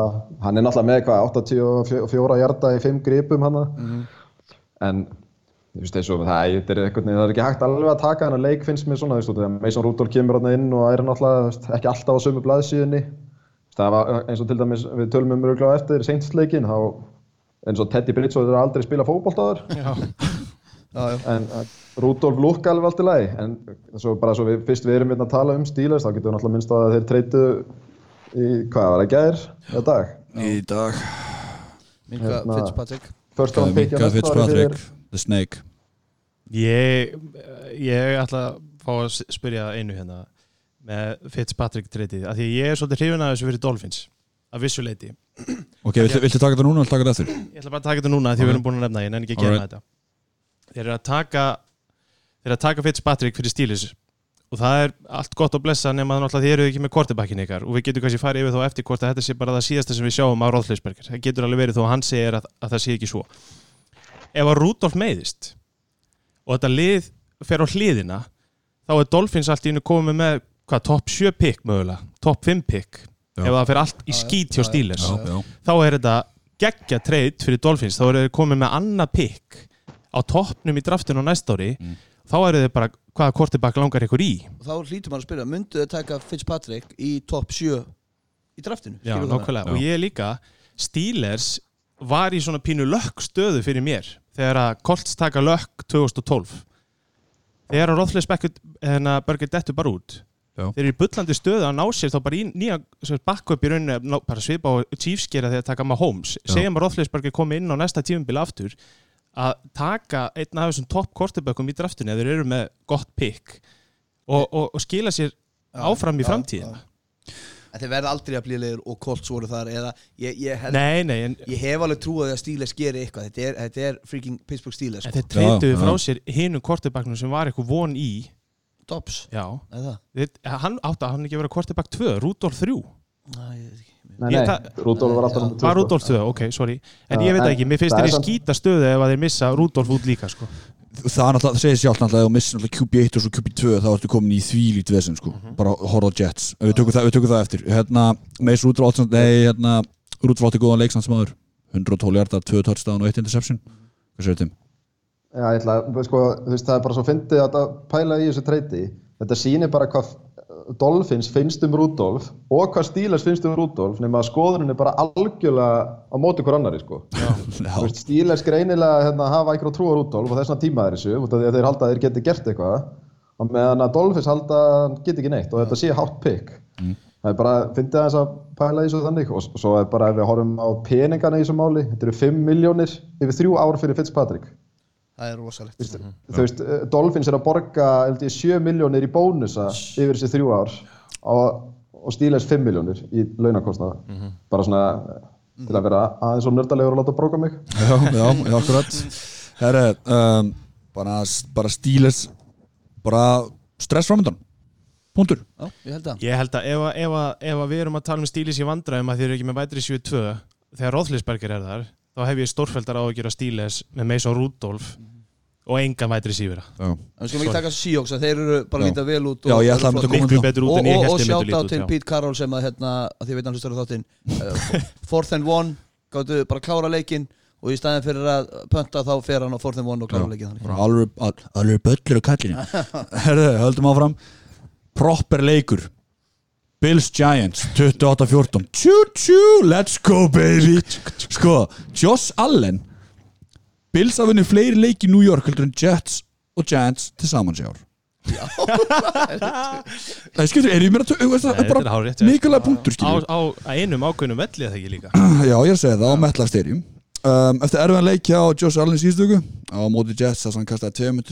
hann er náttúrulega með eitthvað 84 hjarta í 5 gripum hann. Mm -hmm. en þú veist þessu, það, það, er það er ekki hægt alveg að taka hann að leik finnst mér svona, þú veist, Mason Rudolph kemur hann inn og er náttúrulega ekki alltaf á sömu blaðsíðinni það var eins og til dæmis við tölum um mjög gláð eftir seinsleikin, eins og Teddy Bridgewater aldrei spila fókbóltaður en Rudolf lúk alveg allt í lagi. En svo bara svo við, fyrst við erum hérna að tala um stílers þá getum við náttúrulega minnst að þeir treytu í, hvað var það, gæðir eða dag? Í dag. Minka hérna, Fitzpatrick. Minka Fitzpatrick, The Snake. Ég ég ætla að fá að spyrja einu hérna með Fitzpatrick treytið, af því ég er svolítið hrifin að þessu fyrir Dolphins að vissu leiti Ok, viltu, viltu taka þetta núna eller taka þetta eftir? Ég ætla bara að taka þetta núna því við erum búin að nefna ég en ekki að gera þetta þeir eru að taka þeir eru að taka Fitzpatrick fyrir stílis og það er allt gott að blessa nema að þið eru ekki með kortebakkin ykkar. Og við getum kannski farið yfir þá eftir hvort að þetta sé bara það síðasta sem við sjáum á Róðleisberger það getur alveg verið þó að hann segir að, að það sé ekki svo. Ef að Rudolf meiðist og þetta lið fer á hliðina þá er Dolphins allt í hennu komið með hvað, top 7 pick mögulega? Top 5 pick ef það fer allt í skít hjá stílis þá er þetta geggja treyt fyrir Dolphins. Þá er það komið með annað pick á toppnum í draftinu á næst ári mm. þá eru þið bara hvaða kortibak langar ykkur í? Og þá hlýtur maður að spyrja, myndu þið taka Fitzpatrick í topp 7 í draftinu? Já, nákvæmlega, og ég líka Steelers var í svona pínu lökk stöðu fyrir mér þegar að Colts taka lökk 2012 þegar að Rothlisberger hérna, dettu bara út. Já. þeir eru í byllandi stöðu að ná sér þá bara í nýja bakkup í rauninu bara svipa á Chiefs gera þegar að taka maður Holmes segjum að Rothlisberger komi inn á næsta tífumbili aftur að taka einn af þessum topp kortebökkum í draftinu eða þeir eru með gott pikk og, og, og skila sér áfram í framtíðina. Þeir verða aldrei að blíðilegur og Colts voru þar eða ég, ég, held, nei, nei, en, ég hef alveg trúið að Steelers gerir eitthvað. Þetta er, þetta er freaking Pittsburgh Steelers sko. Þeir treytuðu frá sér hinu korteböknum sem var eitthvað von í. Dobbs? Já. Þeir, Hann átti að hann ekki verið kortebökk 2, Rudolf 3 Næ, ég veit ekki Nei, nei, Rúdolf var alltaf nummer 2 Var Rúdolf 2, ok, sorry. En ég veit ekki, mér finnst þeir í skýta stöðu ef að þeir missa Rúdolf út líka sko. Það er náttúrulega, það segir sjálf náttúrulega að þú missir náttúrulega QB1 og svo QB2 þá ertu komin í þvílít vesen sko, mm -hmm. bara horror jets. Við tökum það, við tökum það eftir. Hérna, meðs Rúdolf nei, hérna, Rúdolf átti góðan leiksnansmaður 112 hjartar, 2 touchdown og 1 interception. Hvað þetta um? Já, ég ætla, sko, þú veist, það er bara svo fyndið að pæla í þessu treyti. Þetta sýnir bara hvað Dolphins finnst um Rudolf og hvað Steelers finnst um Rudolf nema að skoðunin er bara algjörlega á móti hver annari, sko. Veist, Steelers greinilega hérna, hafa eitthvað trú á Rudolf og þess að tíma er þessu, út af því að þeir halda að þeir geti gert eitthvað og meðan að Dolphins halda geti ekki neitt og þetta sé hátt pikk. Mm. Það er bara, fyndið að þess að pæla í þessu þannig og svo er bara ef við horfum á peningana í þessu máli, þetta eru 5 miljónir yfir þrjú ár fyrir Fitzpatrick það er rosalegt. Vist, mm -hmm. þú veist, eh, Dolphins er að borga ég, 7 miljónir í bónusa yfir þessi þrjú ár og, og Steelers 5 miljónir í launakostnaða mm -hmm. bara svona eh, til að vera aðeins og nördalegur og láta bróka mig. Já, já, já, akkurat. Herre, um, bara, bara Steelers bara stressframöndan Puntur Já, ég held að Ég held að ef, ef, ef, ef við erum að tala um Steelers í vandræðum að þeir eru ekki með vætri 7-2 þegar Róðlisberger er þar þá hef ég stórfældar á að gera Steelers með Mason Rudolph og engan vætri sífira En við skulum ekki taka Seahawks að þeir eru bara lítið vel út Já, ég ætla að mynda miklu betur út en ég held ég myndi lítið út Og sjátt á til Pete Carroll sem að hérna, að því veit hann hlustar á þáttinn uh, Fourth and one, gáttu bara klára leikin og í staðin fyrir að pönta þá fer hann á fourth and one og klára leikin Alveg böllur og kallinu. [laughs] Herðu, höldum áfram. Proper leikur Bills Giants 28-14 Choo-choo, let's go baby. Sko, Josh Allen Bills að vinna fleiri leiki í New York heldur en Jets og Giants til samans í ár. Já. Það skilur, er ég mér að það er bara mikilvæg punktur skilur Á, á einum ákveðnum velli eða ekki líka? Já, ég segi það á Metla Stadium. Um, Eftir erfiðan leiki á Josh Allen síðstöku á móti Jets þess að hann kastaði tveim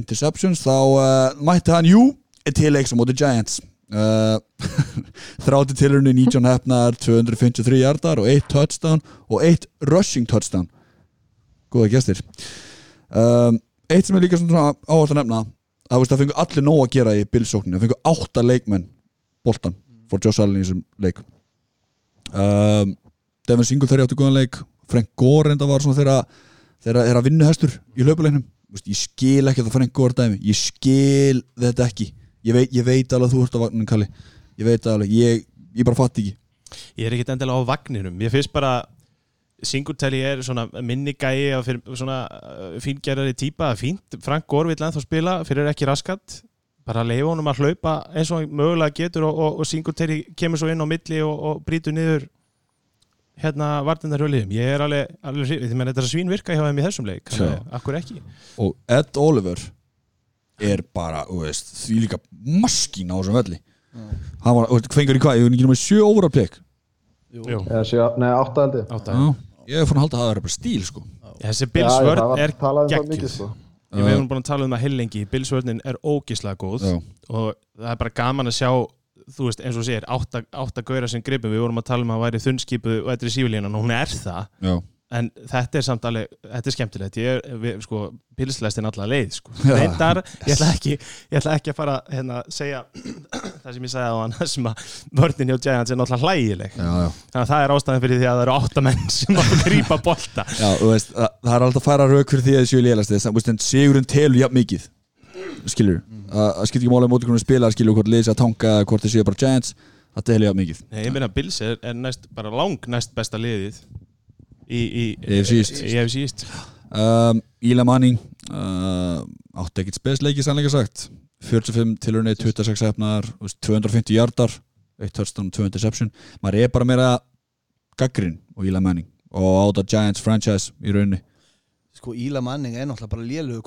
interceptions þá uh, mætti hann, jú, til leiks á móti Giants þrátti tilurinu 19 hefnar 253 hjartar og 1 touchdown og 1 rushing touchdown. Góða gestir. Um, eitt sem er líka svona áherslu að nefna að það fengur allir nóg að gera í bilsókninu það fengur 8 leikmenn boltan for Josh Allen í þessum leik. Um, Devin Singletary átti góðan leik Frank Gore enda var svona þeirra þeirra er að vinna hestur í löpuleiknum ég skil ekki það Frank Gore dæmi ég skil þetta ekki ég veit, ég veit alveg að þú ert á vagninu Kalli. Ég veit alveg, ég, ég bara fatt ekki. Ég er ekkert endilega á vagninum. Ég finnst bara Singletary er svona minni gæi og svona uh, fíngerðari típa. Fínt, Frank Gore vill ennþá spila fyrir ekki raskat. Bara leifa honum að hlaupa eins og mögulega getur og, og, og Singletary kemur svo inn á milli og, og brítur niður hérna vartindarhjóliðum ég er alveg, alveg þetta er svín virka hjá þeim í þessum leik, akkur ekki. Og Ed Oliver er bara, veist, því líka maskín á þessum velli. Mm. hann var, fengur í hvað, ég hef ekki náttúrulega sjö óvara plek Nei, átta held ég. Ég hef fann að halda að það er bara stíl sko. Þessi bilsvörn er um geggjuð. sko. Ég hef búin að tala um það heilengi bilsvörnin er ógíslega góð Já. og það er bara gaman að sjá þú veist, eins og sér, átta, átta gauðra sem gripum, við vorum að tala um að það væri þunnskipu og eitthvað í sífilíðan og hún er það. Já en þetta er samt alveg, þetta er skemmtilegt. Ég er, við, sko, pilslæst er náttúrulega leið sko, reyndar, ég ætla ekki ég ætla ekki að fara, hérna, segja [clears throat] það sem ég segja á hann, sem að vörðin hjá Giants er náttúrulega hlægileg. Já, já. þannig að það er ástæðan fyrir því að það eru áttamenn [laughs] sem að grýpa bolta. Já, veist, það, það er alltaf að fara rauk fyrir því að það séu lélæst, en sigurinn telur jafn mikið, skilur það skilur ekki málega mótið hvernig spila, skilur hvort liðs að tanka, hvort það séu bara Giants það telur jafn mikið. Nei, ég meina, Bills er, er næst, bara lang næst besta liðið í EFC East. um, Íla Manning uh, átti ekkert spesleiki sannleika sagt. 45 tilurni, 26 efnar 250 hjartar 1 touchdown, 2 interception. Maður er bara meira gaggrinn og Íla Manning og átta Giants franchise í rauninni. Sko Íla Manning er náttúrulega bara lélugu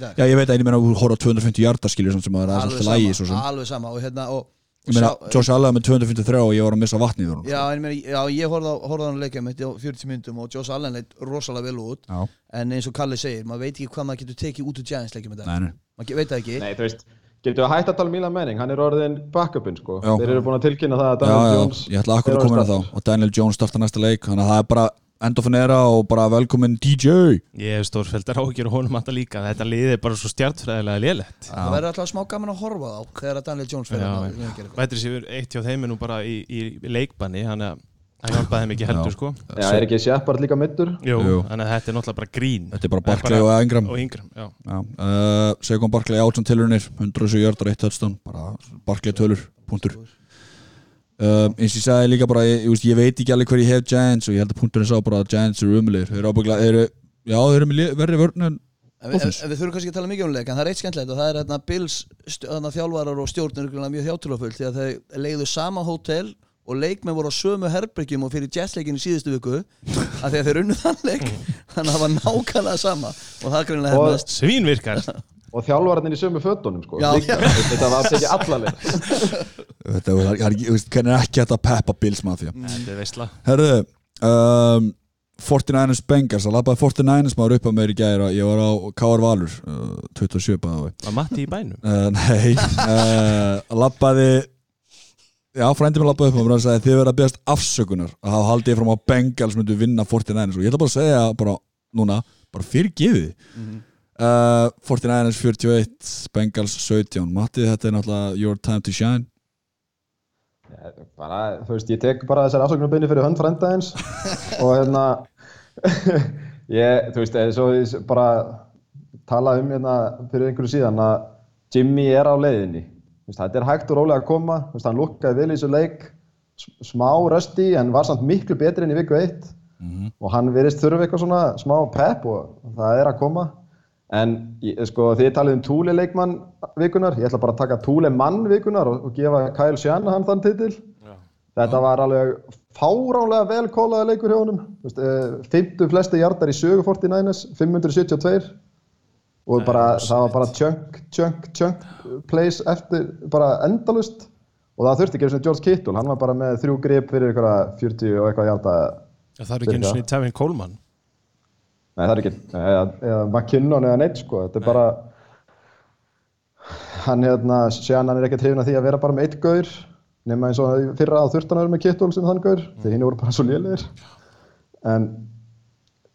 dag. Já ég veit að ég meina að horfa 250 hjartar skiljur sem að það er alltaf lægi Alveg sama og hérna og Josh Allen með 253 og ég var að missa vatnið Já, en meina, já, ég horfði á hann leikja með þetta á 40 myndum og Josh Allen leitt rosalega vel út. Já. en eins og Kalli segir, maður veit ekki hvað maður getur tekið út úr Giants leikja með þetta maður veit það ekki. Nei, þú veist, getur við að hætta að tala um Milan Manning? Hann er orðin backupin, sko. Já. þeir eru búin að tilkynna það að Daniel Jones Ég ætla akkur að koma inn á þá. Og Daniel Jones starta næsta leik. Þannig að það er bara endofinera og bara velkomin DJ Ég hef stórfældar áhugjur og honum alltaf líka. Þetta liði er bara svo stjartfræðilega liðlegt Það verður alltaf smá gaman að horfa á þegar Daniel Jones fyrir Vætri sér eitt hjá þeim nú bara í, í leikbanni hann er Það hjálpaði þeim ekki heldur sko. Já, er ekki Shepard líka mittur? Jú, þannig að þetta er náttúrulega bara grín. Þetta er bara Barkley og já. Uh, Segun Barkley átsan tilurinnir 107 jördar, 1 touchdown bara Barkley tölur, punktur Um, eins og ég sagði líka bara ég, ég, ég veit ekki alveg hver ég hef Giants og ég held að punktunni sá bara að Giants eru umulegir þeir eru ábygglega, já þeir eru verri vörn en En við, þurfum kannski að tala mikið um leik en það er eitt skemmtilegt og það er hérna Bills þarna þjálfarar og stjórnir mjög hjátrúafullt því að þeir leiðu sama hótel og leikmenn voru á sömu herbyggjum og fyrir jetsleikin í síðustu viku [laughs] að því að þeir unnu þann leik þannig að það var nákvæmlega sama og það greinilega Og- hefnast Svínvirkar [laughs] Og þjálfararnir í sömu fötunum sko. Já, líka. Þetta var [laughs] ekki allaleg Þetta er, er, er, hvernig er ekki að peppa Bills mafja Þetta er veistla Herðu um, 49ers Bengals, það labbaði 49ers maður upp að mér í gæra, ég var á K.R. Valur uh, 27 bæði Var Matti í bænum? uh, Nei uh, labbaði Já, frændi mér labbaði upp að mér og sagði þið verða að beðast afsökunar. Að hafa haldið ég fram á Bengals myndu vinna 49ers og ég ætla bara að segja bara núna, bara fyrir gefið uh, 49ers 41 Bengals 17 Matti, þetta er náttúrulega your time to shine. Bara, þú veist, ég tek bara þessar afsökunarbyrni fyrir hönd frændaðins [laughs] og hérna [laughs] ég, þú veist, svo ég bara tala um hérna fyrir einhverju síðan að Jimmy er á leiðinni. Veist, þetta er hægt og rólega að koma. Veist, hann lukkaði vel í þessu leik smá rösti en var samt miklu betri enn í viku 1 og hann verist þurfa eitthvað svona smá pep og það er að koma en sko, þið talið um Túli leikmann vikunar, ég ætla bara að taka Túli mann vikunar og, og gefa Kyle Shanahan þann titil. Þetta var alveg fáránlega vel kólaði leikur hjá honum. Þú veist, eh, 50 flesti hjartar í sögu 49ers 572 og bara, það var bara chunk, chunk, chunk plays eftir bara endalust og það þurfti ekki eins og George Kittle, hann var bara með þrjú grip fyrir eitthvað 40 og eitthvað hjarta Það er ekki eins og Tevin Coleman Nei, það er ekki, eða, eða McKinnon eða neitt sko, þetta er bara hann hérna, séðan hann er ekki trefin að því að vera bara með eitt gaur nema eins og í fyrra á þurftan með Kittul sem þann gaur, því hinn voru bara svo lélegir. En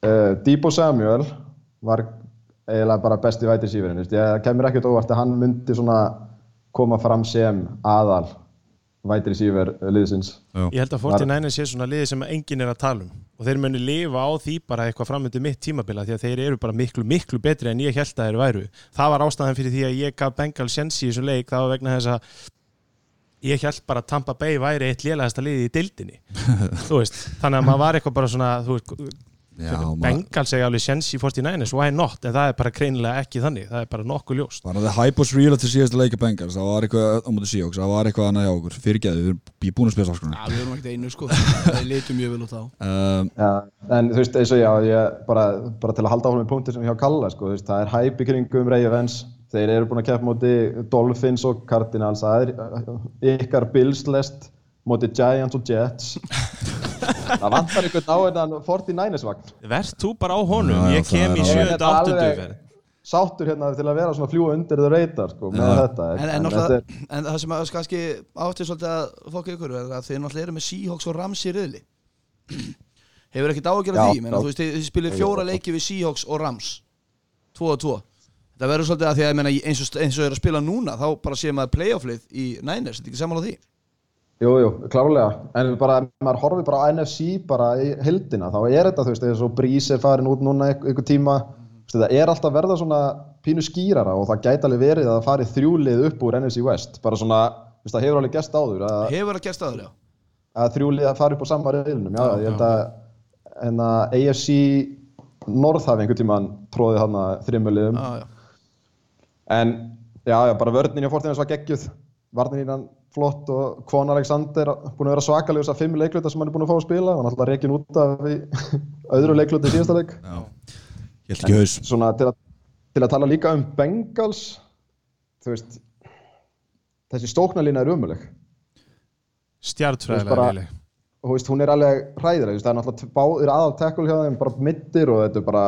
uh, Debo Samuel var eiginlega bara besti væti sífurinn, ég kemur ekkert óvart að hann myndi svona koma fram sem aðal væti sífur liðsins. Ég held að 49ers sé svona liði sem enginn er að tala um og þeir muni lifa á því bara eitthvað framöndu mitt tímabila því að þeir eru bara miklu, miklu betri en ég held að þeir væru. Það var ástæðan fyrir því að ég gaf Bengal sensi í þessu leik, það var vegna þess að ég held bara að Tampa Bay væri eitt lélægasta liði í dildinni [laughs] þú veist, þannig að maður var eitthvað bara svona þú veist, Bengal segja alveg sensi í 49ers, why not? En það er bara greinilega ekki þannig, það er bara nokkuð ljóst. Þannig að það hype was real til síðasta leika Bengals það var eitthvað á móti Seahawks, það var eitthvað annað hjá okkur. Fyrirgeðu, við erum búin að spila sáskona Já, við erum ekkert einu sko. [laughs] Það litum mjög vel út á. Um, Já, en þú veist, eins og já, ég, bara, bara til að halda áfram í punkti sem hjá Kalla, sko, þú veist, það er hæp í kringum Ravens, þeir eru búin að keppa móti Dolphins og Cardinals, [laughs] það er það vantar einhvern á hennan 49ers vagn. Verð þú bara á honum, ég kem það í er alveg- 7. 8. alveg- ferð Sáttur hérna til að vera svona fljúa undir þau reytar, sko, með þetta. En, en, er, en það sem að kannski átti svolítið að fokka ykkur er að þið náttúrulega eru með Seahawks og Rams í riðli Hefur ekkert ágjörð Já, því menn. Þú veist, þið, þið spilir fjóra leiki við Seahawks og Rams 2 og 2 Það verður svolítið að því að ég meina, eins, og, eins og er að spila núna þá bara séum maður playoff-lið í Niners, þetta ekki sammála því jú, jú, klárlega. En bara, maður horfir bara á NFC bara í hildina, þá er þetta, þú veist, eins og Brís er farin út núna einhver tíma, þú veist, það er alltaf að verða svona pínu skýrara og það gæti alveg verið að það fari þrjúlið upp úr NFC West, bara svona, þú veist, það hefur alveg gæst áður að, Hefur það gerst aður, já. að þrjúlið að fara upp á sama reyðlunum, já, ég held að, en að AFC North hafi einhver tíman tróðið hann að þrimmuliðum, Já, já. En já, já, bara vörnin hjá Fortinans var geggjuð, varnin hann flott og Kvon Alexander búin að vera svakalegur þess að fimm leikluta sem hann er búin að fá að spila, hann er alltaf reikin út af [laughs] öðru leikluta í síðasta leik. já. Ég held ekki haus svona til að, til að tala líka um Bengals þú veist þessi stóknarlína er umuleg Þú Stjartfræðilega og þú veist, hún er alveg hræðileg þú veist, það er náttúrulega aðal tackle hjá þeim bara mittir og þetta er bara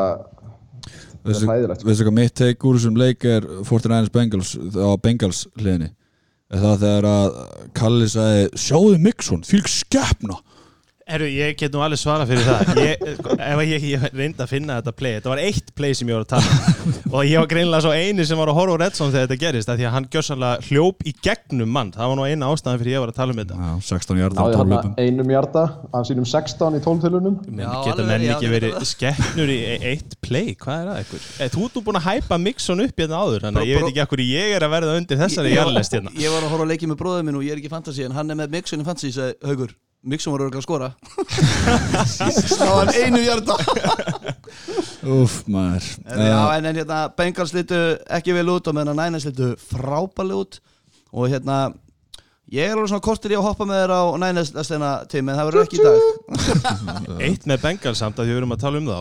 þetta er hræðilegt sko. veistu hvað mitt take úr þessum leik er 49ers Bengals á Bengals hliðinni það þegar að Kalli sagði sjáðu Mixon, fylg skeppna Herru, ég get nú alveg svara fyrir það. [laughs] Ég, Ef ég, ég reyndi að finna þetta play Þetta var eitt play sem ég var að tala um. Og ég var greinilega svo eini sem var að horfa á Redson þegar þetta gerist af Því að hann gjörsanlega hljóp í gegnum mann. Það var nú eina ástæðan fyrir ég var að tala um þetta. Já, 16 hjarta á hann 12 löpum einum hjarta af sínum 16 í 12 tilunum Men Já, geta alveg, menn ekki verið skeppnur í e- eitt play? Hvað er það ykkur? Eh, Þú ert nú búin að hæpa Mixon upp hérna áður Þannig að ég veit ekki akkur ég er að verða undir þessari jarlest hérna. Ég var að horfa að leiki með bróðum minn og ég er ekki fantasy en hann er með Mixon í fantasy, sagði Haugur Mixon var örgulega að skora. [laughs] Sá hann einu hjarta Úf, maður. Já, en, en hérna, Bengals litu ekki vel út og meðan að Niners litu frábæli út. Og hérna ég er alveg svona kortir í að hoppa með þér á Niners lestina tími en það verður ekki í dag. [laughs] Eitt með Bengal samt að því við erum að tala um þá.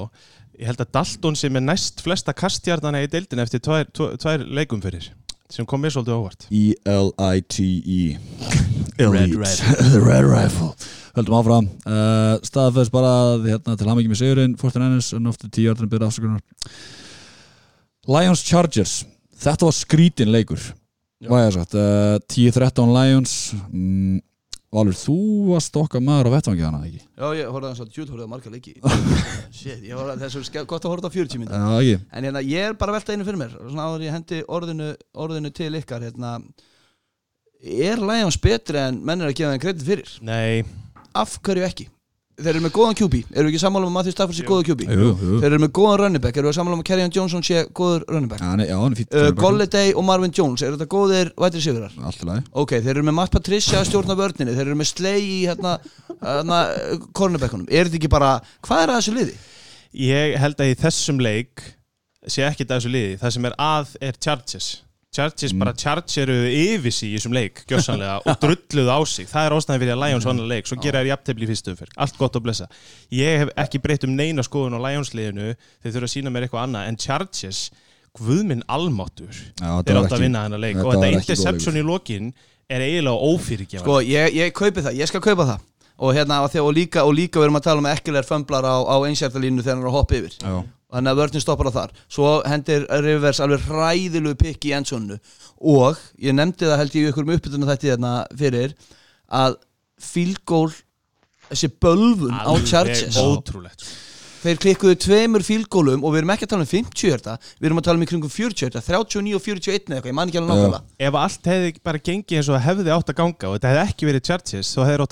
Ég held að Dalton sem er næst flesta kastjarnana í deildin eftir tvær, tvær, tvær leikum fyrir sem kom mér svolítið óvart. E-L-I-T-E Red Elite. [laughs] The Red Rifle. Höldum áfram. Uh, Staðfæðis bara að, hérna, til hamingi með sigurinn 49ers en ofta 10 árdurinn byrða afsökunar. Lions Chargers. Þetta var skrítin leikur. Hvað er sagt uh, 10-13 Lions. Mm, Valur, þú varst okkar maður á vettvangi þannig ekki? Já, ég horfði að það djúð horfði að marga leiki. [laughs] Shit, ég horfði að þessu gott að horfa á 40 mynda Já, ekki. En hérna, ég er bara að velta einu fyrir mér. Svona áður ég hendi orðinu, orðinu til ykkar hérna, Er Lions betri en menn er að gefa þeim kredit fyrir? Nei, Af hverju ekki? Þeir eru með góðan QB Eru við ekki sammála um að Matthew Stafford sé góða QB? Jú, jú Þeir eru með góðan running back Eru við sammála um að Kerryon Johnson sé góður running back? Já, hann er- já, hann er fýtt Uh, Golladay og Marvin Jones Eru þetta góðir vætri sigurar? Allt í lagi Ok, þeir eru með Matt Patricia að stjórna vörninni Þeir eru með Slay í hérna, hérna cornerbackunum Er þetta ekki bara Hvað er að þessu liði? ég held að í þessum leik sé ekki það þessu liði það sem er að er Chargers Chargers bara chargeru yfir sig í þessum leik gjössanlega og [laughs] drulluðu á sig. Það er ástæðan fyrir að Lions vann að leik. Svo gera þær jafntefli í fyrstu umferð, allt gott að blessa. Ég hef ekki breytt um neina skoðun á Lions liðinu. Þeir þurfa að sína mér eitthvað annað. En Chargers, guðminn almáttur Já, þetta þeir átt að vinna þennan leik. og þetta interception í lokin er eiginlega ófyrirgefa Sko, ég, ég kaupi það, ég skal kaupa það. Og hérna, og, þegar, og, líka, og líka við erum að tala um ekkilegar fömblar á, á einsjartalínu þegar hann er að hoppa yfir. Já Þannig að vörninn stoppar á þar. Svo hendir Rivers alveg hræðilegu pikk í endsónu Og ég nefndi það held ég í ykkur um uppbytuna þetta hérna fyrir Að goal Þessi bölvun á Chargers ótrúlegt sko. Þeir klikkuðu tveimur field goalum Og við erum ekki að tala um 50 hjarta Við erum að tala um í kringum 40 hjarta 39 og 41 eða eitthvað, ég man ekki alveg nákvæmlega. Ef allt hefði bara gengið eins og það hefði átt að ganga og þetta hefði ekki verið Chargers þá hefði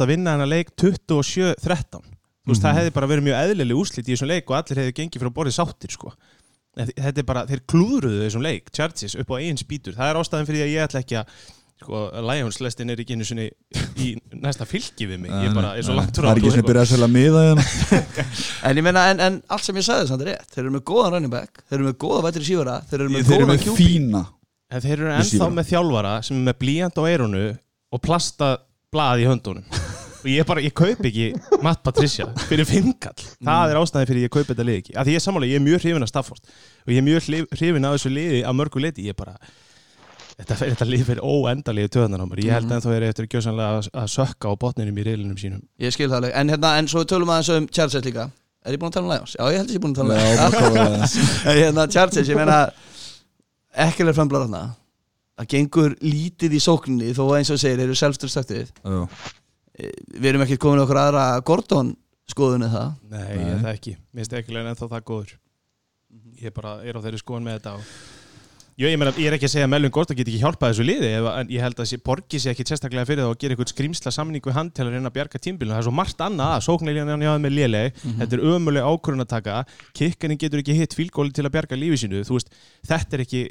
átt að vinna hennar leik 27-13 þú veist, það hefði bara verið mjög eðlileg úslit í þessum leik og allir hefði gengið frá borðið sáttir sko. Þetta er bara, þeir klúðruðu þessum leik Chargers upp á eigin spýtur, það er ástæðan fyrir að ég ætla ekki að sko, Lions lestin er ekki einu sinni í næsta fylgi við mig, ég bara er svo langt Það er ekki sem byrjað að selja miða hérna. [laughs] En ég meina, en, en allt sem ég sagði samt er rétt. Þeir eru með góðan running back Þeir eru með góða vætri sífara Þeir eru með Þeir eru góðan með QB fína En þeir eru ennþá með þjálfara sem er með blíjant á eirunu og plasta blað í höndunum og ég bara, ég kaup ekki Matt Patricia fyrir fimmkall. Það er ástæði fyrir ég kaup þetta lið ekki. Af því ég er sammála, ég er mjög hrifin af Stafford. Og ég er mjög hrifin af þessu liði að mörgu leiti, ég bara þetta, þetta lið fyrir óendalegi töðanar á mér. Ég held ennþá er eftir að, að sökka á botninum í reilinum sínum. Ég skil það alveg. En, hérna, en svo við tölum aðeins um Chargers líka. Er ég búin að tala um Lions? Já, ég held að ég er búin að tala um Já, Lions [laughs] En Við erum ekki komin okkur aðra Gordon skoðunni það Nei, Nei. er það ekki, mér finnst ekki ennþá það góður. Ég bara er á þeirri skoðan með þetta og Jú, ég, meina, ég er ekki að segja að Melvin Gordon get ekki hjálpað þessu liði ef, en ég held að sé, borgi sér ekki sérstaklega fyrir það og gera einhvern skrýmsla samning við hann til að reyna að bjarga tímbilinu. Það er svo margt annað að sóknarlíðan hann jáði með léleg. Þetta er ömuleg ákvörðun að taka kikkarinn getur ekki hitt fílgóli til að bjarga lífi sínu. Þú veist, þetta er ekki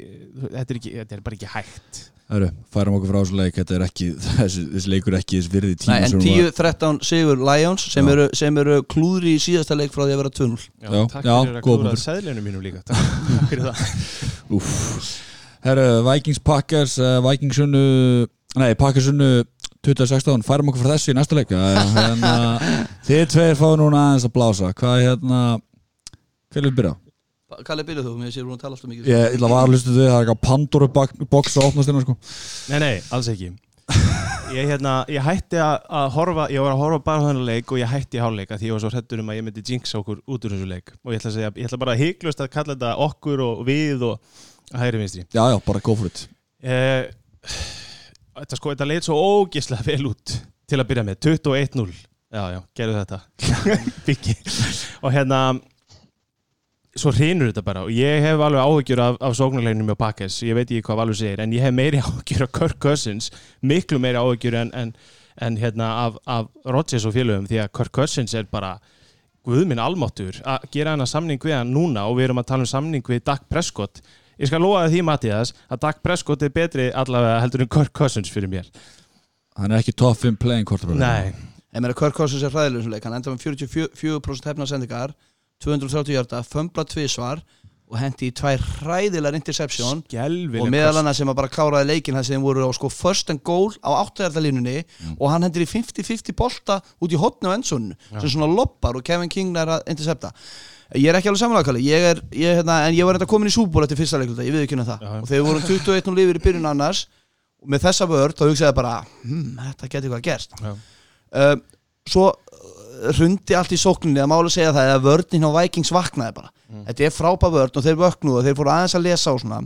þetta er, ekki, þetta er bara ekki hægt Hörru, færum okkur frá þessu leik Þetta er ekki, [laughs] þessi, þessi leikur er ekki þess virði tíma Nei, en sem hún var- 10-13 sigur Lions sem eru, sem eru klúðri í síðasta leik frá því að vera 2-0 Já, Já, takk já, fyrir að punktur. seðlunum mínum líka takk, takk fyrir það. [laughs] Úff. Herru, Vikings Packers uh, Vikings unnu Nei, Packers unnu 2016 Færum okkur frá þessu í næsta leik. Já, hérna, [laughs] Þið tveir fá núna aðeins að blása. Hvað er hérna Hver vil byrja? Kalli, byrjuð þú, mér sér hún að tala alltaf mikið Ég ætla að vara að hlusta þau Það er eitthvað Pandoru box að opnast hérna sko. Nei, nei, alls ekki. Ég, hérna, ég hætti að, að horfa Ég var að horfa bara á þennan leik og ég hætti af Því ég var svo hrettur um að ég myndi jinxa okkur út úr þessu leik. Og ég ætla, að segja, ég ætla bara að hygglust að kalla þetta okkur og við og hægri vinstri. Já, já, bara go for it. Eh, Þetta sko, þetta leit svo ógislega vel út Til að byrja með, 21-0 Já, já, gerðu þetta. [laughs] Byggi Og hérna Svo hrinur þetta bara og ég hef alveg áhyggjur af, af sóknarleginum með Pakkes, ég veit ekki hvað Valur segir en ég hef meiri [laughs] áhyggjur af Kirk Cousins miklu meiri áhyggjur en, en, en hérna af, af Rodgers og félögum því að Kirk Cousins er bara guðminn almáttur að gera hana samning við hann núna og við erum að tala um samning við Dak Prescott. Ég skal lofa því Mattias að Dak Prescott er betri allavega heldur en Kirk Cousins fyrir mér. Hann er ekki top 5 playing quarterback. Nei, Kirk Cousins er hræðilegum hann enda með 44% hefna sendingar 230 hjarta, fömbla tvísvar og hendi í tvær hræðilegar interception. Skelvileg og meðal annars sem að bara kláraði leikin það sem voru á sko first and goal á 8 hjartalínunni og hann hendir í 50-50 bolta út í hotni á endsonu sem svona loppar og Kevin King er að intercepta. Ég er ekki alveg samanlægkali ég er, ég, hérna, en ég var enda komin í súból eftir fyrsta leikluta, ég við ekki um það. Já. og þegar við vorum 21 og lifir í byrjun annars og með þessa vörd þá hugsaði ég bara hm, þetta geti eitthvað gerst. Já. uh, svo hrundi allt í sókninni að máli segja það að vördin á Vikings vaknaði bara. Þetta er frábæð vörd og þeir vöknuðu og þeir fóru aðeins að lesa og svona.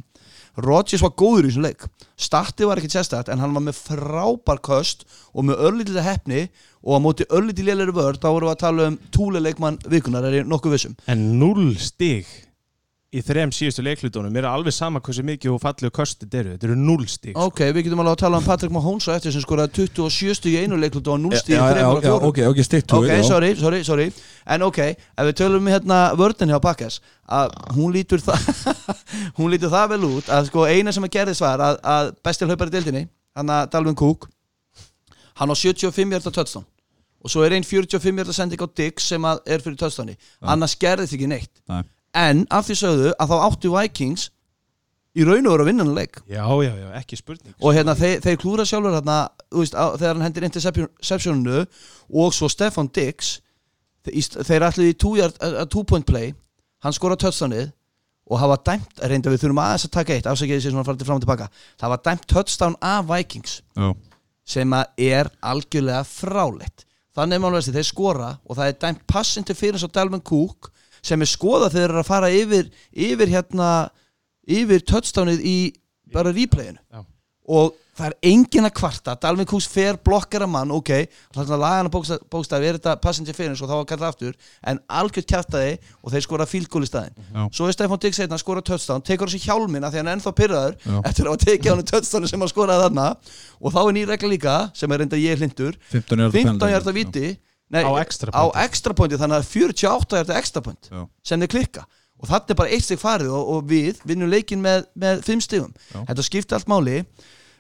Rodgers var góður í þessum leik. Startið var ekki sérstætt en hann var með frábær köst og með örlítið hefni og á móti örlítið lélæri vörd þá vorum við að tala um túleikmann vikunar er ég nokkuð vissum En 0 stig í þrem síðustu leiklutunum mér er alveg sama hversu mikið og fallegu kostið eru. Þetta eru 0 stig ok, við getum alveg að tala um Patrick Mahomes og eftir sem skoraði 27 stig í einu leiklut og 0 stig í þremur og já, fjórum. ok, ok, stick to ok, sorry, sorry, sorry. En ok, ef við tölum um hérna vördin hjá Pakkas að hún lítur það [laughs] hún lítur það vel út að sko eina sem að gerðist var að, að besti hlaupar í deildinni hann að Dalvin Cook hann á 75 hjarta touchdown og svo er einn 45 hjarta sending á Dix sem að er fyrir touchdowni annars gerðist ekki neitt. Nei. En af því sögðu að þá áttu Vikings í raun og veru að vinna hann leik. Já, já, já, ekki spurning. Og hérna þeir, þeir klúra sjálfur hérna, veist, á, þegar hann hendir interceptioninu og svo Stefan Dix þeir, ætluði í two, uh, two point play hann skora touchdownið og hafa dæmt, reynda við þurfum aðeins að taka eitt afsækjaði sér að fara til fram og tilbaka. Það var dæmt touchdown af Vikings Já. sem að er algjörlega fráleitt. Þannig er málverðist þeir skora og það er dæmt pass interference á Dalvin Cook sem er skoðað þegar þeir eru að fara yfir yfir hérna yfir touchdownið í bara replayinu. Já. og það er engin að kvarta. Dalvin Cook fer blokkara mann ok, þannig að lagana bókstaf, bókstaf er þetta pass interference og þá var kallað aftur. En algjört kjartaði og þeir skora fílgól í staðin Já. svo er Stefán Diggs einna að skora touchdown tekur þessi hjálmina því hann er ennþá pyrraður eftir að tekið hann touchdowni sem hann skoraði þarna. Og þá er ný regla líka sem er reynda ég hlindur 15 hjarta 15 penalty. hjarta viti nei, Á extra á pointi. þannig að 48 hjarta extra point Já. sem þeir klikka og þetta er bara eitt steg farið og, og við vinnum leikin með, með 5 stegum Já. þetta skipti allt máli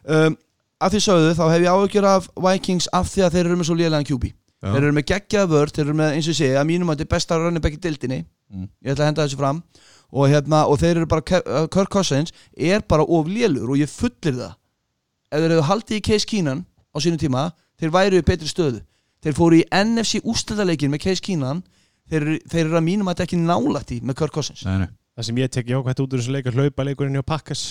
um, af því sögðu þá hef ég áhugjur af Vikings af því að þeir eru með svo lélegan QB Já. þeir eru með geggjaða vörd, þeir eru með eins og segi að mínum að þetta er besta running back í dildinni Mm. ég ætla að henda þessu fram og, hérna, og þeir eru bara, uh, Kirk Cousins er bara of lélur og ég fullir það ef þeir hefðu haldið í Case Keenan á sínum tíma, þeir væru í betri stöðu þeir fóru í NFC ústæðaleikin með Case Keenan. Þeir, eru- þeir eru að mínum að þetta ekki nálægt í með Kirk Cousins. Nei, nei. Það sem ég tek jákvæmt út úr þessu leik hlaupa leikurinn hjá Pakkas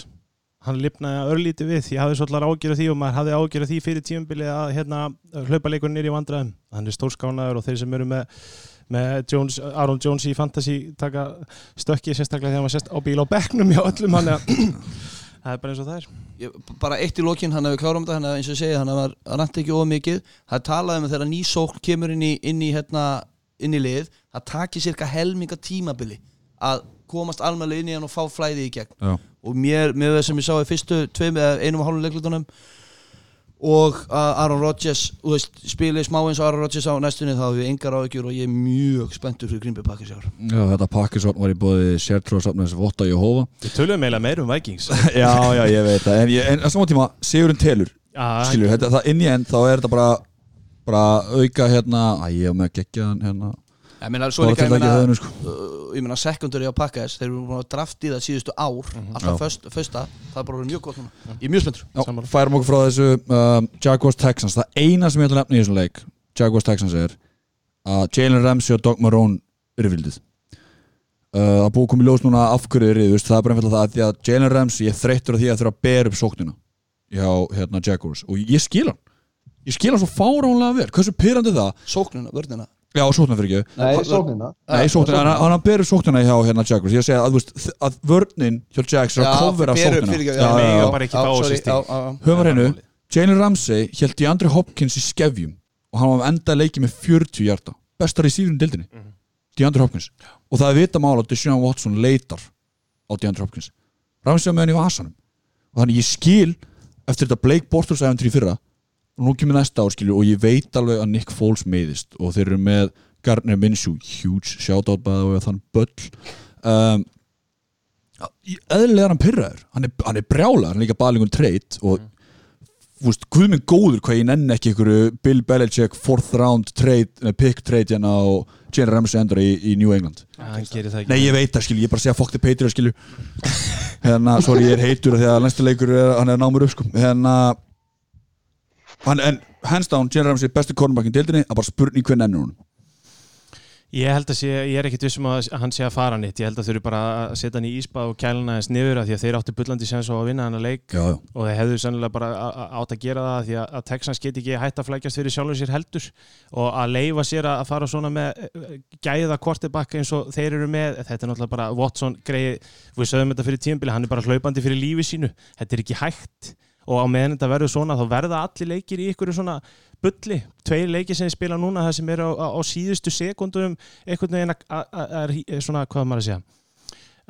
hann lifnaði örlítið við ég hafði svolítið ágjör af því og maður hafði ágjör af því fyrir tíumbili að hérna, hlaupa leikurinn er í vandræðum. Hann er stórskánaður og þeir sem eru með, með Jones, Aaron Jones í Fantasy taka stökki sérstaklega þegar maður sést á bíl á bekknum hjá öllum hann það er bara eins og það er. Ég, bara eitt í lokin, hann hefur klárum þetta hann hefur eins og ég segi, hann hefur rænt ekki of mikið. Það talaði um að þegar ný sókn kemur inn í, inn í, hérna, inn í lið það takir cirka helminga tímabili að komast almennilega inn í hann og fá flæði í gegn. Já. og mér, með það sem ég sá í fyrstu tveim eða einum og hálfum leiklutunum og að Aaron Rodgers veist, spilið smá eins og Aaron Rodgers á næstunni þá hefur við engar áhyggjur og ég er mjög spenntur fyrir Green Bay Packers í ár. Já, þetta pakkisvarn var í bóði Sértróðsafnæðis Votta Jóhófa við töluðum eiginlega meir um Vikings. [laughs] Já, já, ég veit það. En, ég, en að saman tíma, Sigurinn telur. Já, Skilur, þetta, það inn í enn þá er þetta bara bara auka hérna Æ, ég hef með geggjaðan hérna ég meina, svo líka, ég meina sko. uh, ég meina secondary á Packers þeir eru búin að drafti það síðustu ár. Alltaf Já. föst, fösta, það er bara orðið mjög gott núna. Ég er mjög spenntur. Færum okkur frá þessu um, Jaguars Texans, það eina sem ég ætla að nefna í þessum leik Jaguars Texans er að Jalen Ramsey og Doug Marone eru vildið uh, að búið komið ljós núna af hverju þeir eru, það er bara einfalda það að því að Jalen Ramsey er þreyttur af því að þurfa að bera upp sóknina hjá hérna, Jaguars. Og ég skil hann. Ég skil hann svo fáránlega vel, hversu pyrrandi það? Sóknina, vörnina já, sóknina fyrir ekki. Nei, sóknina. Nei, sóknina, hann, hann ber upp sóknina hjá hérna Jaguars. Ég segi að, þú veist, að vörnin hjá Jags er að kofera sóknina. fyrir, Já, já, já. bara ekki fá þessi stig. Höfum að reynu, Jalen Ramsey held í Andri Hopkins í skefjum og hann var enda leikið með 40 hjarta bestar í síðan dildinni mm -hmm. DeAndre Hopkins. Og það er vita mál að Deshaun Watson leitar á DeAndre Hopkins. Ramsey var með hann í vasanum. Og þannig ég skil eftir þetta Blake Bortles æfintri í fyrra nú kemur næsta ár skilju og ég veit alveg að Nick Foles meiðist og þeir eru með Gardner Minshew huge shoutout bæða og þann böll. Um, eðlilega er hann pyrraður hann er, hann er brjála, hann er líka balingun treyt og þú veist, guð minn góður hvað ég nenni ekki einhverju Bill Belichick fourth round trade, nei, pick trade hérna og Jalen Ramsey endur í, í New England. Ekki. Nei, ég veit það, skilju, ég bara segja fuck the Patriots, skilju. [laughs] Hérna, sorry, ég er heitur að næsta leikur er, hann er námur upp, sko. Hérna hann, En hands down, Jalen Ramsey, besti cornerback í deildinni að bara spurning hver nennur hún. Ég held að sé, ég er ekkit vissum að hann sé að fara nýtt, ég held að þau eru bara að setja hann í íspa og kæluna eins niður að því að þeir áttu bullandi sens á að vinna hann að leik. Já, já, og þeir hefðu sannlega bara átt að gera það því að, að Texans get ekki hætt að flækjast fyrir sjálfur sér heldur. Og að leifa sér að fara svona með eh, gæða kortibakka eins og þeir eru með þetta er náttúrulega bara Watson greið við sögum þetta fyrir tímbili, hann er bara hlaupandi fyrir lífi sínu. Þetta er ekki hægt og á meðan þetta verður svona þá verða allir leikir í ykkur svona bulli, tveir leikir sem ég spila núna það sem er á, á, á síðustu sekundum einhvern veginn að- svona, hvað maður að segja?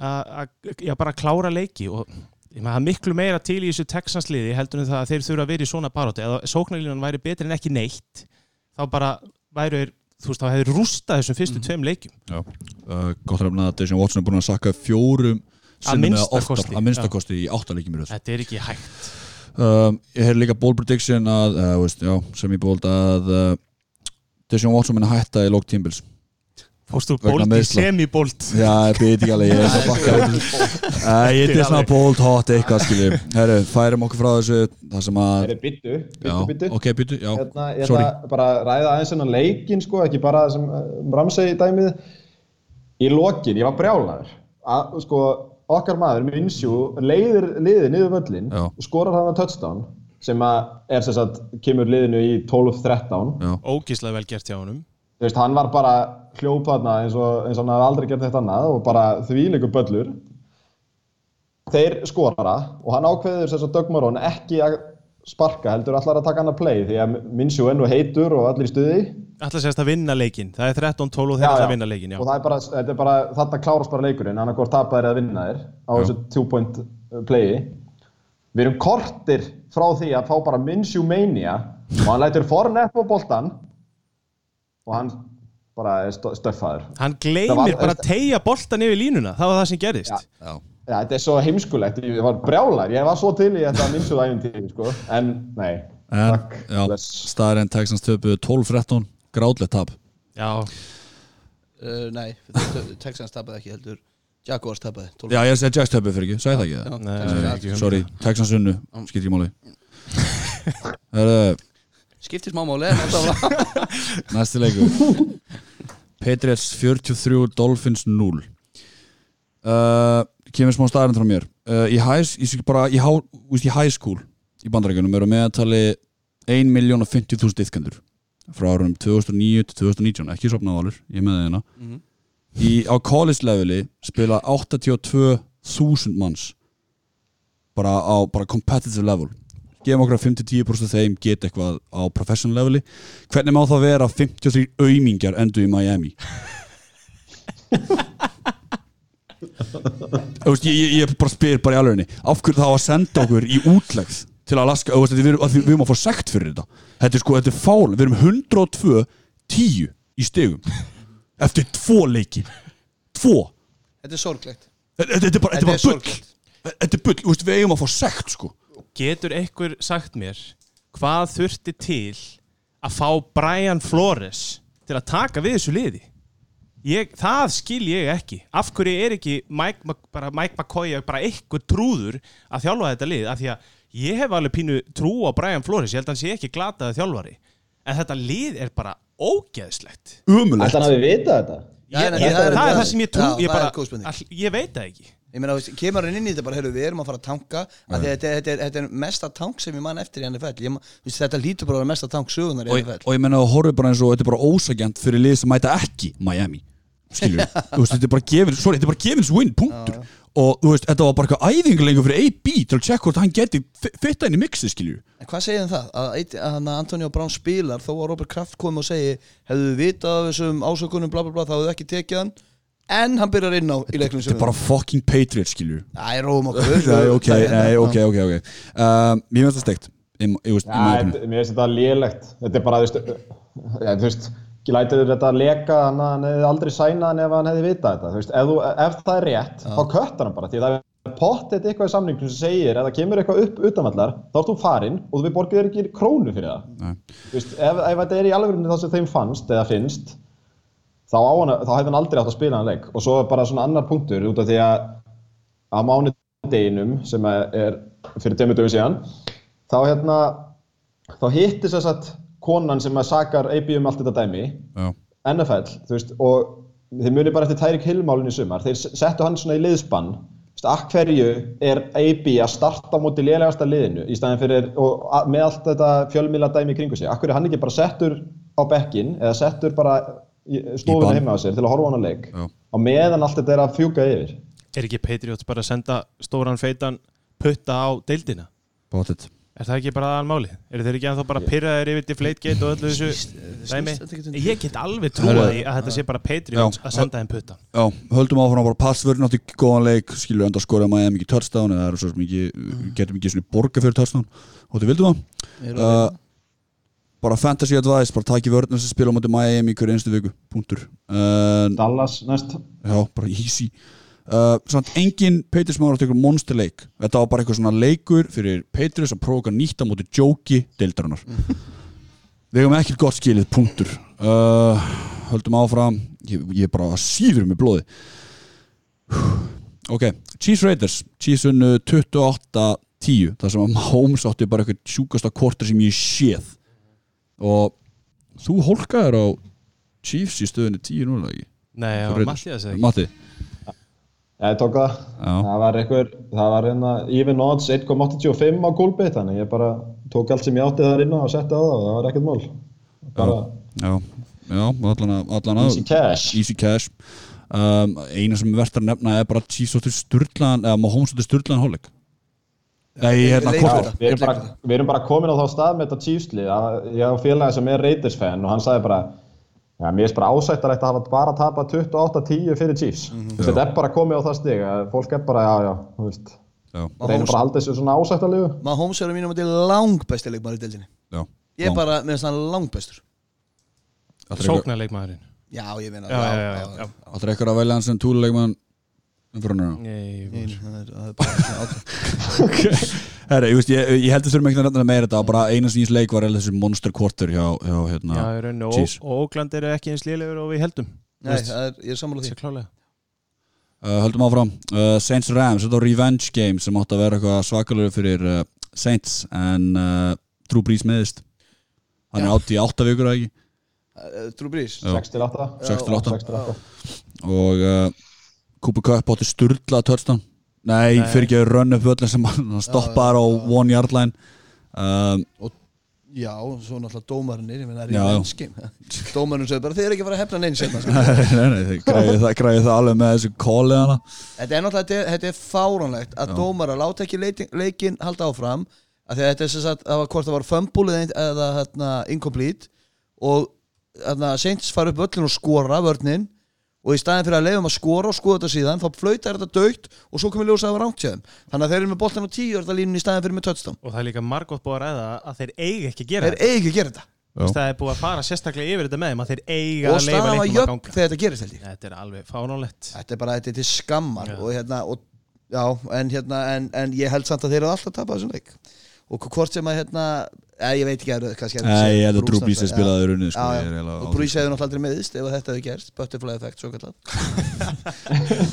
Að bara klára leiki og það er miklu meira til í þessu Texansliði heldur en það að þeir þurfa að vera í svona baróti eða sóknarlínan væri betri en ekki neitt þá bara væru þeir þú veist, þá hefur rústað þessum fyrstu tveim leikjum. Já uh, Gott að reyna að Deshaun Watson er búin að sakka fjórum að minnstakosti í röð. Þetta er ekki hægt um, Ég heyr líka bold prediction að, uh, veist, já, sem ég bold að uh, Deshaun Watson minna hætta í lók tímbils fórstu bólt í semi-bólt Já, ég veit ekki alveg, ég er svo bakka uh, Ég er svona bold hot eitthvað skilju Herru, færum okkur frá þessu Það sem að er byttu, byttu, byttu. ok, byttu, já. Hérna, ég ætla bara að ræða aðeins hennan leikin sko, ekki bara sem um, Ramsey dæmið. Í lokin, ég var brjálaður. Að, sko, okkar maður, Minsjú, leiðir liðið niður völlin og skorar hann að touchdown sem að er sem sagt, kemur liðinu í 12-13. Já, ógíslega vel gert hjá honum Þú veist, hann var bara hljóp þarna eins og, eins og hann hafði aldrei gert þetta annað og bara þvíleikur böllur. Þeir skora og hann ákveður þess að Dögmarón ekki að sparka heldur allar að taka hann að play því að Minsjú enn og heitur og allir í stuði. Alltaf sérst að vinna leikin, það er 13-12 og þeir að vinna leikin já. og það er bara, þetta er bara þarna klárast bara leikurinn annarkvort tapa þér eða vinna þér á þessu two point uh, playi. Við erum kortir frá því að fá bara Minshew Mania og hann lætur Fornett á boltan og hann bara er stö- stöffaður hann gleymir var- bara að tegja boltan yfir línuna, það var það sem gerðist. Já Já, þetta er svo heimskulegt, ég var brjálar ég var svo til í þetta Minshew æfintýri sko. en nei, En, takk já, staðarinn Texans töpu 12-13 Gráðlegt tap. Já, uh, Nei, Texans tapaði ekki heldur. Jaguars tapaði 12. Já, ég segi Jacks töpu fyrir ekki, sagði það ekki Já, það? Nei, Texans- nei, ekki. Sorry, Texans unnu, skipt ekki máli. [laughs] Skiptir smá máli en alltaf [laughs] næsti leikur. Patriots 43, Dolphins 0 uh, Kemur smá staðarinn frá mér. Uh, Í high, í, bara, í, há, úst, í high school í bandarækjunum eru meðatali 1.050.000 ytkendur frá árum 2009 til 2019 ekki sopnað álur, ég með það hérna. Í, á college leveli spila 82.000 manns bara á bara competitive level. Gefum okkur að 5-10% af þeim geta eitthvað á professional leveli. Hvernig má það vera að 53 aumingjar endur í Miami [laughs] veist, ég, ég, ég bara spyr bara í alvegni af hverju þá að senda okkur í útlegð til Alaska, þú veist, við, erum- því við erum að fá sekt fyrir þetta. Þetta er sko, þetta er fál, við erum 102 10 í stegum eftir tvo leiki. Tvo, Þetta er sorglegt. Þetta þetta er bara, þetta er bara bull. þetta er bull, þú veist, við eigum að fá sekt sko. Getur einhver sagt mér hvað þurfti til að fá Brian Flores til að taka við þessu liði ég, það skil ég ekki. Af hverju er ekki Mike, bara Mike McCoy bara einhver trúður að þjálfa þetta lið? Af því að ég hef alveg pínu trú á Brian Flores, ég held að hann sé ekki glataði þjálfari. En þetta lið er bara ógeðslegt. Umulegt Ætli hann hafi vitað þetta? Já, ég, en ég, það er- það er það sem ég trú Já, ég, er bara, all, ég veit það ekki. Ég meina, kemur hann inn í þetta bara, heyrðu, við erum að fara að tanka að því að þetta, þetta, er- þetta er mesta tank sem ég man eftir í NFL Þetta lítur bara að vera mesta tank sögunar í og, NFL og ég menna að horfið bara eins og þetta er bara ósagjant fyrir lið sem mæta ekki Miami skilju, þú veist, þetta er bara gefins sorry, þetta er bara gefins win, punktur. Og þú veist, þetta var bara eitthvað æðingulengur fyrir AB til að tjekka hvort hann geti fi- fitta inn í mixi, skilju En hvað segir um það? Að, eitt- að hann Antonio Brown spilar þó að Robert Kraft kom og segi hefðu við vitað af þessum ásökunum bla bla bla þá hefðu ekki tekið hann. En hann byrjar inn á í leiknum þetta er bara fucking Patriots, skilju Æ, róum okkur. [laughs] Nei, ok, nei, ok, ok, ok. Um, Mér finnst það steikt. Ég ég veist, í Já, maðurinn þetta- mér finnst þetta lélegt. Þetta er bara, þú veist, ja, þú veist, ekki lætið þetta að leka hann að hann hefði aldrei sænað hann ef hann hefði vitað þetta. Þú veist, ef, þú, ef það er rétt, þá köttar hann bara. Því það pott þetta eitthvað í samningum sem segir ef það kemur eitthvað upp utanvallar þá ert þú farin og við borgum þér ekki krónu fyrir það Nei. Þú veist, ef, ef þetta er í alveg það sem þeim fannst eða finnst þá, hana, þá hefði hann aldrei átt að spila hann leik og svo er bara svona annar punktur út af því að á mánudeginum sem er fyrir síðan þá hérna þá hittir þess að konan sem að sakar AB um allt þetta dæmi Já, NFL, þú veist, og þeir muni bara eftir Tærik Hill-málun í sumar, þeir settu hann svona í liðspann, þú veist, akk hverju er AB að starta á móti lélegasta liðinu í staðin fyrir, og með allt þetta fjölmíla dæmi kringu sig, akk hverju er hann ekki bara settur á bekkin eða settur bara stofuna heima á sér til að horfa á hann að leik? Já. og meðan allt þetta er að fjúka yfir. Er ekki Patriots bara að senda stóran feitan putta á deildina? bóttið Er það ekki bara aðal máli? Er þeir ekki ennþá bara pyrraðir yfir til Flategate og öllu þessu? Þetta um- Ég get alveg trúið því að þetta sé bara Patriots Já. að senda þeim puttan Já, höldum áfram bara passvörn átti góðan leik, skilur enda Miami ekki touchdown eða er sem ekki, getum ekki svona borga fyrir touchdown. Og þið vildum það uh, bara fantasy advice, bara taki vörðin sem spila á móti Miami hverju einstu viku, punktur. Uh, Dallas næst. Já, bara easy uh, Samt engin Patriots maður átti ykkur monsterleik Þetta var bara eitthvað svona leikur fyrir Patriots að prófa eitthvað nýtt á móti jóki deildarinnar. Við hefum ekkert gott skilið, punktur. Uh, Höldum áfram. Ég, ég bara síður með blóði Ok, Chiefs Raiders. Chiefs unnu 28-10 Það sem að Mahomes átti bara eitthvað sjúkasta korter sem ég séð. Og þú hólkaðir á Chiefs í stöðunni 10 núna ekki? Nei, Raiders. Mattias eða ekki? Matti Já, ég tók það. Já. Það var einhver, það var hérna even odds 1.85 á Coolbit, þannig ég bara tók allt sem ég átti þar inna og setti á það og það var ekkert mál. Bara Já, já, allan að allan að easy cash. Easy cash um, Eina sem er verðt að nefna er bara Chiefs áttu sturlaðan eða Mahomes áttu sturlaðan hálfleik Nei, hérna þetta. Við erum, bara, við erum bara komin á þá stað með þetta að- ég á félagi sem er Raiders fan og hann sagði bara Já, mér er bara ásættarægt að hafa bara tapað 28-10 fyrir Chiefs. Mm Þetta er bara komið á það stig að fólk er bara, já, já, þú veist, Já, reynir bara að halda þessu svona ásættalegu. Mahomes er að mínum að til langbæsti leikmaður í deildinni. Já. Ég er bara með þann langbæstur Sóknarleikmaðurinn. Já, ég meina Já, já, já, já. Áttur eitthvað að velja hann sem túluleikmann umfyrir Nei, það er- það er bara [laughs] ákveð. Herra, ég, veist, ég, ég heldur þurfum ekki að nefna meira þetta bara eina sem nýs leik var eða þessi monster quarter hjá, hjá hérna Já, í rauninni, Chiefs. og, Oakland eru ekki eins lélegur og við heldum Nei, það er, ég er sammála Það því er klálega uh, Höldum áfram. Uh, Saints Rams, þetta var revenge game sem átti að vera eitthvað svakalegu fyrir uh, Saints en uh, Drew Brees meðist hann er átt í átta vikur eða ekki? Uh, Drew Brees. Já. 6 til 8. 6 til 8 6 til 8. og uh, Cooper Cup átti sturla touchdown. Nei, Nei. fyrir ekki að run upp völlin sem hann stoppaði á one yard line. Um, Já, svo náttúrulega dómarinnir Ég meina, það er í mennskim [laughs] Dómarinn segir bara, þið er ekki að fara að hefna neins [laughs] nei, nei, það, græði það alveg með þessu kóli hana. Þetta er náttúrulega, þetta er, þetta fáránlegt að dómara láta ekki leikin halda áfram að þetta er sem sagt, það var hvort það var fumble eða, hérna, incomplete. Og hérna, Saints fara upp völlin og skora vörnin og í staðin fyrir að leiðum að skora og skoða þetta síðan þá flautar þetta dögt og svo komið ljósa að það var þeim. Þannig að þeir eru með boltan á tíu orða línun í staðin fyrir með touchdown. Og það er líka margótt búið að ræða að þeir eiga ekki að gera þeir eigi ekki að gera þetta. Það er búið að fara sérstaklega yfir þetta með þeim að þeir eiga og að var leiknum að ganga. þegar þetta gerist held ég. Þetta er alveg fánálegt þetta er bara, þetta er til skammar og hérna, og, já, en hérna en, en ég held samt að þeir eru alltaf tapað þessum leik og hvort sem að hérna eða, ég veit ekki að er ég held að Drew Brees er já. spilaði runni sko, er og Brís hefði náttúrulega aldrei meðist ef þetta hefði gerst Butterfly effect [laughs]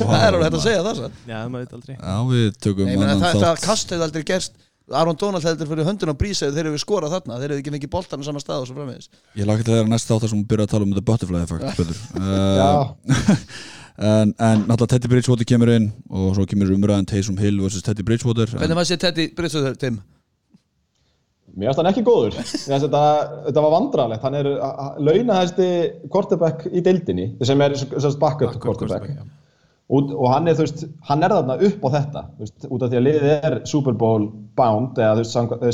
það er alveg hægt að segja það. Já, maður veit aldrei Já, Nei, annan það, það kast hefði aldrei gerst Aron Donald heldur fyrir höndun á Brís ef þeir hefði skorað þarna þeir hefði ekki fengið boltan á sama stað og svo framvegis Ég laki til þeirra næsta þáttar sem við byrja að tala um þetta butterfly effect [laughs] uh, [laughs] en, en náttúrulega Teddy Bridgewater kemur inn og svo kemur umræðan Taysom Hill vs. Teddy Bridgewater Hvernig maður sé Teddy Brís Tim? Mér finnst hann ekki góður. [laughs] Þetta, þetta var vandrarlegt. Hann er launahæsti quarterback í deildinni sem er backup quarterback. já. Út, og hann er, þú veist, hann er þarna upp á þetta þú veist, út af því að liðið er Super Bowl bound eða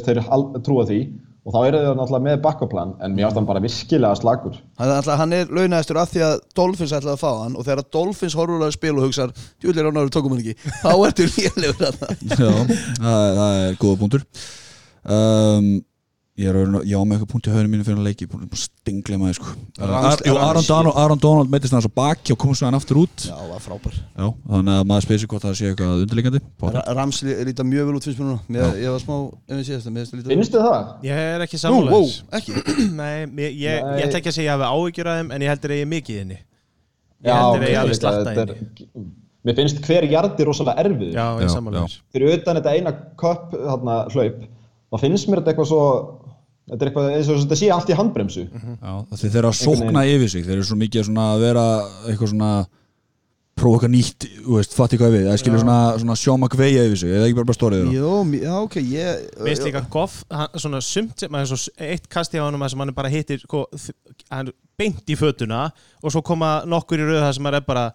þeir al- trúa því og þá eru þeir náttúrulega með backup plan en mér finnst hann bara virkilega slagur. Hann, ætla, hann er launæðistur af því að Dolphins ætlaði að fá hann og þegar að Dolphins horfur að spila og hugsar djúlir ánáður tókum hann ekki [laughs] þá ertu lélegur þarna Já, það, það er góða punktur um, Ég er að, já, með eitthvað punkt í höfðinu mínu fyrir að leiki Búin að stingla maður sko. Aron Donald, Aron Donald meitist hann svo baki og kom svo hann aftur út. Já, það var frábær. Já, þannig að maður sig hvort það sé eitthvað undirleikandi Ra Rams lí- líta mjög vel út fyrst mér Ég var smá, ef við finnst það Finnstu það? Ég er ekki [clears throat] Nei, ég, ég, Nei. ég ætla ekki að segja að ég hafi áhyggjur að þeim en ég heldur að ég er mikið inni Ég Já, heldur að ég þetta- slatta inni er- Mér finnst hver jardi rosalega erfið Er þá finnst mér þetta eitthvað svo þetta er eitthvað eins og þetta sé allt í handbremsu. Já, þeir þeir eru að sókna yfir sig. Þeir eru svo mikið svona að vera eitthvað svona prófa eitthvað nýtt, fatti hvað ég við Það skilur svona, svona sjóma kveia yfir sig Eða ekki bara bara stórið Jó, já, ok, ég Mér finnst líka Goff, hann, svona sumt er svo eitt kasti á hann sem hann bara hittir sko, hann er beint í fötuna og svo koma nokkur í rauð það sem maður er bara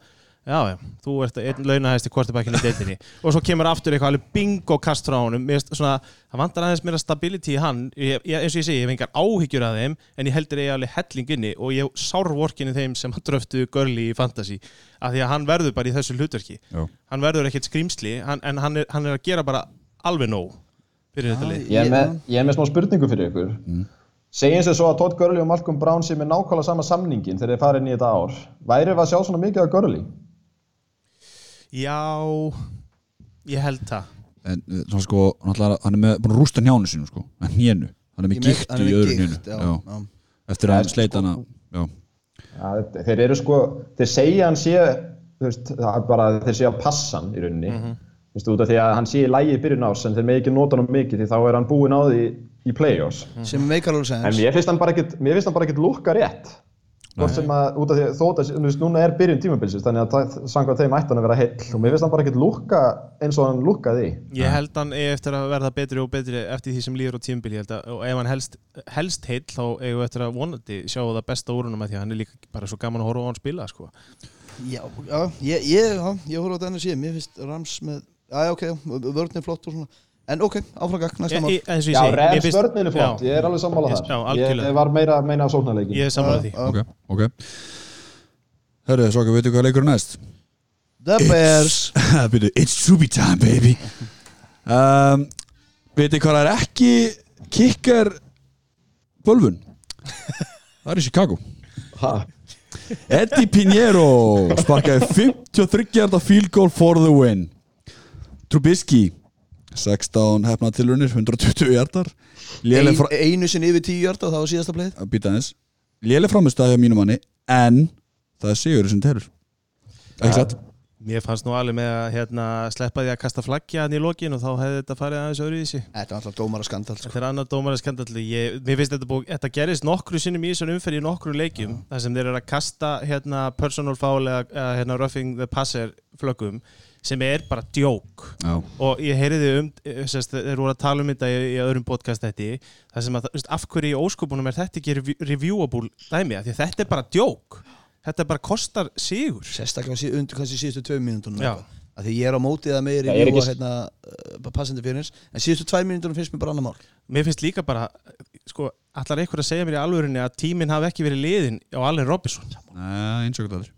já, já, þú ert einn launahæsti kvortabækinn í deildinni. Og svo kemur aftur eitthvað alveg bingo kast frá honum. Mér svona, það vantar aðeins meira stability í hann, ég, ég, eins og ég segi, ég hef engar áhyggjur að þeim, en ég heldur ég alveg helling inni og ég sárvorkinni þeim sem dröftu Gurley í fantasy, af því að hann verður bara í þessu hlutverki, Já. hann verður ekkert skrýmsli, hann, en hann er, hann er að gera bara alveg nóg fyrir þetta lið. Ég er með, ég er með smá spurningu fyrir ykkur. Segjum sér svo að Todd Gurley og Malcolm Brown sé með nákvæmlega sama samningin þegar þeir fara inn í þetta ár. Væri við að sjá svona mikið af Gurley? Já, ég held það. En eh, svona sko, náttúrulega, hann er með, búin að rústa njánu sínum sko. En hénu, hann er með gikt hann er í öðru já. eftir að hann sleit hana Já, Ja, þeir eru sko, þeir segja hann sé þú veist, það er bara þeir segja að passa hann í rauninni. Mm -hmm. út af því að hann sé í lægi í byrjun árs en þeir með ekki nota hann mikið því þá er hann búinn á því í play-offs. Sem meikar alveg en sens mér finnst hann bara ekkert, mér finnst hann bara ekkert lukka rétt hvort sem að, út af því að þótt að þú veist, núna er byrjun tímabilsins þannig að það- samkvæmt þeim ætti hann að vera heill og mér finnst hann bara ekkert lukka eins og hann lukkaði í Ég held hann eftir að verða betri og betri eftir því sem líður á tímabili ég held að, og ef hann helst, helst heill þá eigum við eftir að vonandi sjá það besta úr honum að því að hann er líka bara svo gaman að horfa á hann spila sko. Já, já, ég, ég, já, ég horf á þetta enn að sé Mér finnst Rams með, já, já, ok, vörnir flott og svona En ok, áfragak, næsta mál. Já, segi, mér Revs finnst- vörnin er flott, ég er alveg sammála Ég- þar. ég, var meira að meina sóknarleikin Ég er sammála því. ok, ok. Herru, svo ekki, veitu hvað leikur næst? The Bears. [laughs] It's Truby time, baby. Um, Veitu hvað er ekki kikkar bölvun? [laughs] Það er í Chicago. Ha? Eddie Pinheiro [laughs] sparkaði 53 hjarta field goal for the win. Trubisky 16 hefnað tilrunir 120 hjartar Léleg Ein, fra... Einu sinni yfir tíu hjarta og það var síðasta pleið Býta aðeins. Léleg framistæði á mínum manni En það er sigur sem telur. Ekki satt? Mér fannst nú alveg með að hérna, sleppa því að kasta flaggja hann í lokin og þá hefði þetta farið aðeins öðru í sig Þetta er alltaf dómara skandal sko. Þetta er annar dómara skandalli ég, Mér finnst þetta búið, þetta gerist nokkru sinnum í þessar umferð í nokkru leikjum þar sem þeir eru að kasta hérna, personal foul eða, hérna, roughing the passer flöggum sem er bara djók. Já. Og ég heyriði um eh, sérst, þeir voru að tala um þetta í, í öðrum podcast þetta þar sem að, þú veist, af hverju í óskupunum er þetta ekki revi- reviewable dæmi? Af því að þetta er bara djók. Þetta bara kostar sigur. Sérstaklega sí, undir kannski síðustu tvö mínútur Já. Því ég er á mótið að meiri reviewa ekki- hérna, uh, passandi fyrir hins En síðustu tvær mínútur finnst mér bara annar mál. Mér finnst líka bara sko, allar einhver að segja mér í alvörinni að tíminn hafi ekki verið liðin á Allen Robinson? Nei, eins og hvað það er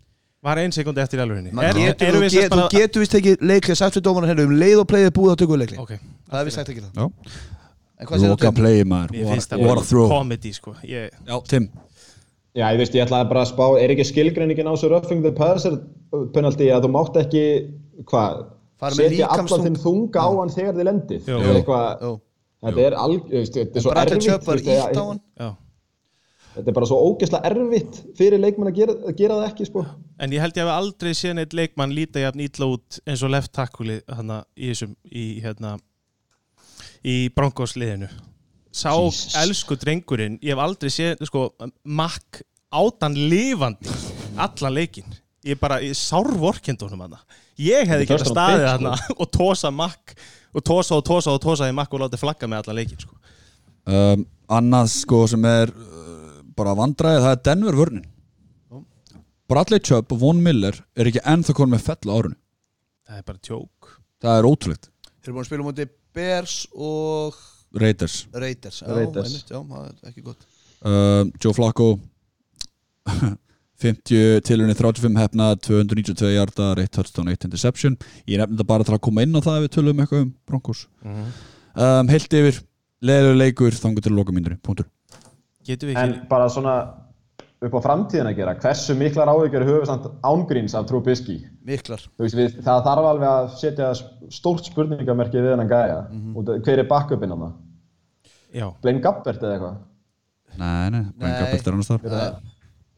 var ein sekundi eftir í Er- getur, erum þú, við get, sérst bara- þú getur vist ekki leikli sagt við dómaran hérna um leið og playið búið að tökja leikli Ok, Það er vist sagt ekki það. Já. En hvað segir Loka play maður. What a throw. comedy sko. Ég, Já, Tim. Já, ég veist, ég ætlaði bara að spá, er ekki skilgreiningin á þessu roughing the passer penalty að þú mátt ekki, hvað, setja allan þinn þunga á hann þegar þið er Jó. þetta er veist, þetta er svo erfitt. Þetta er bara svo ógeðslega erfitt fyrir leikmenn að gera, að gera það ekki, sko. En ég held ég hef aldrei séð neitt leikmann líta jafn ítla út eins og left tackle hana, í þessum í, hérna, í Broncos liðinu Sá Jesus. elsku drengurinn ég hef aldrei séð sko, makk átan lifandi allan leikin ég bara, ég sárvorkend honum hana ég hefði er round staðið pick, hana [laughs] og tósa makk og tósa og tósa og tósa í makk og látið flagga með allan leikin sko. um, Annað sko sem er bara vandræði, það er Denver vörnin. Bradley Chubb og Von Miller er ekki ennþá konum með fell á árunni það er bara tjók. Það er ótrúlegt. Þeir eru búin að spila á móti Bears og Raiders. Raiders. Já, Raiders. einmitt, já, það er ekki gott. Um, Joe Flacco 50 tilunni 35 hefna 292 hjarta, 1 touchdown, 1 interception. Ég nefndi þetta bara til að koma inn á það ef við tölum eitthvað um Broncos. Um, Heilt yfir leðilega leikur þangur til lokamindri, punktur En ekki bara svona upp á framtíðin að gera, hversu miklar áhyggjur höfum samt ángríns af Trubisky? Miklar Þú veist, við, það þarf alveg að setja stórt spurningamerki við hennan gæja. Mm -hmm. Hver er backupinn hann það? Já, Blaine Gabbert eða eitthvað? Nei, nei, bara Nei. enga bættir annars þar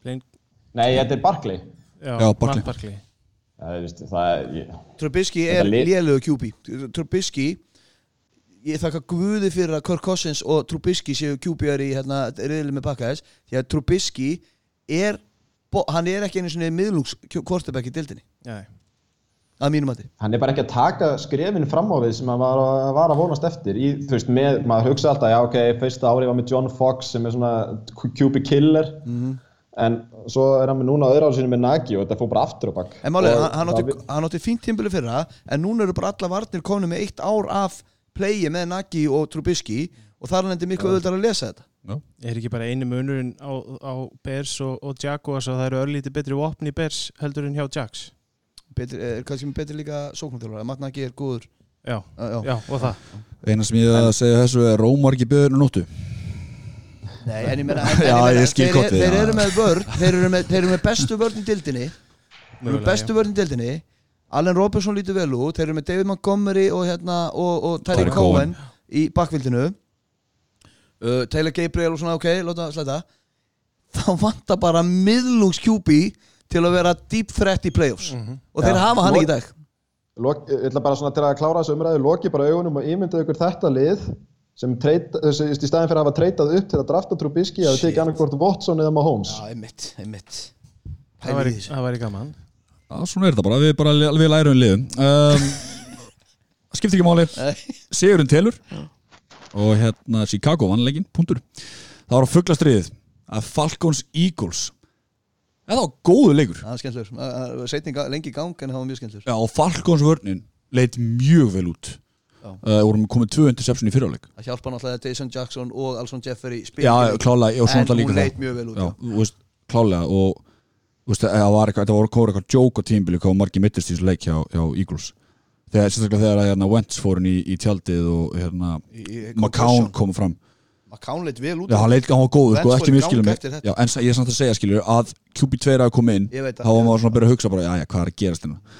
Plain, Nei, þetta er Barkley. já, Já, Barkley. Er... Trubisky er lið- lélögu QB Trubisky ég þakka guði fyrir að Kirk Cousins og Trubisky séu QB-ar í hérna, reyðli með pakkaðis því að Trubisky er bo- hann er ekki einu svona miðlungs quarterback í dildinni að mínum mati hann er bara ekki að taka skrefin fram á við sem hann var, að- var að vonast eftir. Í, þú veist, með, maður hugsa alltaf, já, ok, fyrsta árið var með John Fox sem er svona QB killer. Mhm. En svo er hann með núna öðru árið sinni með Nagy og þetta fór bara aftur á bakk. en málega, Og hann, hann, hann átti fínt tímbili fyrra en núna eru bara alla varnir komin með eitt ár af playi með Nagy og Trubisky og þar hann miklu auðvitað að lesa þetta. Er ekki bara einu munurinn á, á Bears og, og Jaguars og það eru örlítið betri vopni í Bears heldur en hjá Jags? Betri, er kannski með betri líka sóknartjólar Matt Nagy er góður. Já, já. já, og það. Eina sem ég að segja þessu er Rómar ekki beður nóttu? Nei, en ég meina, [laughs] en, en Já, ég meina ég skil þeir, kottið, þeir já. eru með vörn þeir eru með, þeir eru með bestu vörn í dildinni bestu vörn í dildinni Allen Robertson lítur vel út Þeir eru með David Montgomery og, hérna, og, og Tyler Cohen í bakvildinu uh, Taylor Gabriel og svona ok, láta slæta. Þá vantar bara miðlungs QB til að vera deep threat í playoffs. Og þeir Já. hafa hann ekki í dag. Lok, ég ætla bara svona til að klára þessu umræðu loki bara augunum og ímynda ykkur þetta lið sem treyta, þessu, í staðin fyrir að hafa treytað upp til að drafta Trubisky að þið tekið annarkvort Watson eða Mahomes. Já, einmitt, einmitt. Það væri, það væri gaman Já, svona er þetta bara, við bara við lærum liðum. Um, [laughs] Það skiptir ekki máli. Sigurinn telur. Og hérna Chicago vannleikin, punktur. Það var á fugglastriðið að Falcons Eagles. Það var góðu leikur. Það er skemmtilegur. Setninga lengi í gang en það var mjög skemmtilegur. Já, og Falcons vörnin leit mjög vel út. Já. uh, vorum komið tvö interception í fyrirleik. Það hjálpa náttúrulega Jason Jackson og Alson Jeffrey Já, klálega, og svo En náttúrulega líka það. leit mjög vel út Já, klálega og það var eitthvað, þetta voru kóra eitthvað joke á tímbili hvað margir mittist í þessu leik hjá, hjá Eagles. Þegar, sérstaklega þegar að, hérna, Wentz fór inn í, í tjaldið og hérna, McCown kom fram. McCown leit vel út. Já, hann leit, hann var góður, sko, ekki mjög þetta. Já, en ég er samt að segja, skilur, að QB2 er að koma inn þá það, var maður svona að byrja að hugsa bara, já, já, hvað er að gerast hérna?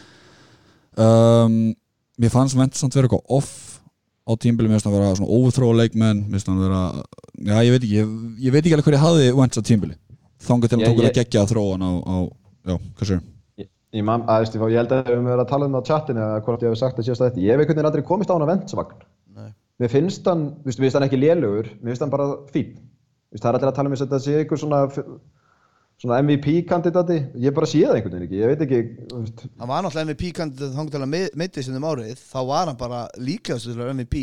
Um, Mér fannst Wentz samt vera eitthvað off á tímbili, mér finnst hann vera svona overthrow leikmenn, mér finnst hann vera já, ég veit ekki, ég, ég veit ekki alveg hverju hafði Wentz á tímbili, þangað til að ég- gegja að þróa hann á, á já, hvað sér Ég, man, að, veist, ég held að við höfum verið að tala um það á chatinu eða hvort ég hef sagt að síðast að þetta ég hef einhvern veginn aldrei komist á hann að ventsvagn. Nei. mér finnst hann, mér finnst hann ekki lélugur mér finnst hann bara fín Þú veist, það er allir að tala um þess að þetta sé einhver svona svona MVP-kandidati ég bara sé það einhvern veginn ekki, ég veit ekki Hann var náttúrulega MVP-kandidat þannig til að meittist um árið. Þá var hann bara líklegast til að vera MVP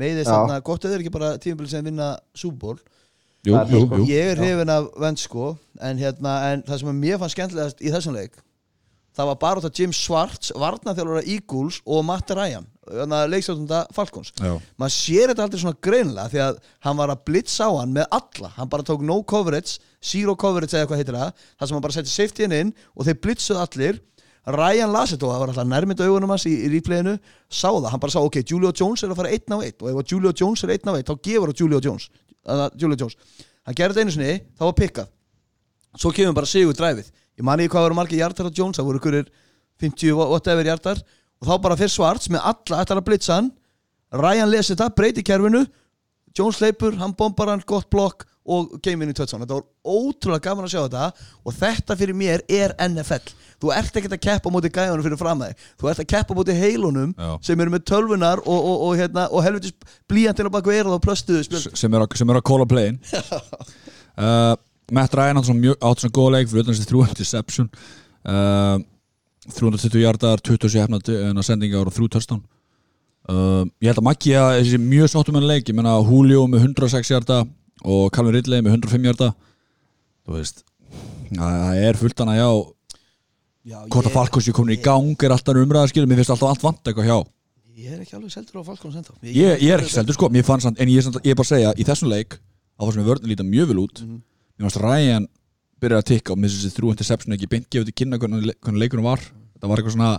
Meiðist Já. þarna, gott að þeir ekki bara tímabili sem vinna Super Bowl Jú, er jú, sko- jú. Ég er hrifin af Vent sko en, hérna, en það sem mér fannst skemmtilegast í þessum leik Það var bara út af Jim Schwartz Varnaþjálfara Eagles og Matt Ryan Leikstjóðunda Falcons. Já. maður sér þetta aldrei svona greinlega því að hann var að blitza á hann með alla. Hann bara tók no coverage, zero coverage eða hvað heitir það, það sem hann bara setti safety inn og þeir blitzuð allir. Ryan las þetta og það var alltaf nærmynda augunum hans í, í replayinu, sá það, hann bara sá ok, Julio Jones er að fara einn á einn og ef að Julio Jones er einn á einn, þá gefur það Julio Jones Julio Jones, hann gerði þetta einu sinni þá var pikkað, svo kemur bara sigur dræfið, ég mani ekki hvað voru margir hjartar á Jones, það voru ykkurir 50 whatever hjartar. Og þá bara fyrir svarts með alla ætlar að blitza hann. Ryan lesi þetta, breyti kerfinu Jones leipur, hann bombar hann, gott blokk og in í touchdown, þetta var ótrúlega gaman að sjá þetta og þetta fyrir mér er NFL þú ert ekkert að keppa móti gæðunum fyrir fram að þig, þú ert að keppa móti heilunum Já. sem eru með tölvunar og, og, og, hérna, og helvitis blíjantil á baku eirað og plöstuðu spjöld. Sem er, sem er að kóla playin [laughs] uh, Matt Ryan átt svona, góða leik fyrir utan þessi þrjú interception. Uh, 320 hjartar 27 hefna sendingar og þrjú touchdown uh, ég held að Maggi þessi mjög sáttum með leik. Ég menna Julio með 106 hjarta og Calvin Ridley með 105 hjarta þú veist það er fullt hana já Já, hvort að Falkos ég komin í gang er alltaf umræðaskil mér finnst alltaf allt vant eitthvað hjá. Ég er ekki alveg seldur á Falcons ennþá. Ég, ég er ekki seldur sko, hann en ég er, samt, ég er bara að segja, í þessum leik á það sem við vörðin líta mjög vel út. Mér fannst Ryan byrja að tikka og með þessi þrjú interception ekki beint gefið til kynna hvernig, le- hvernig leikunum var. Það var eitthvað svona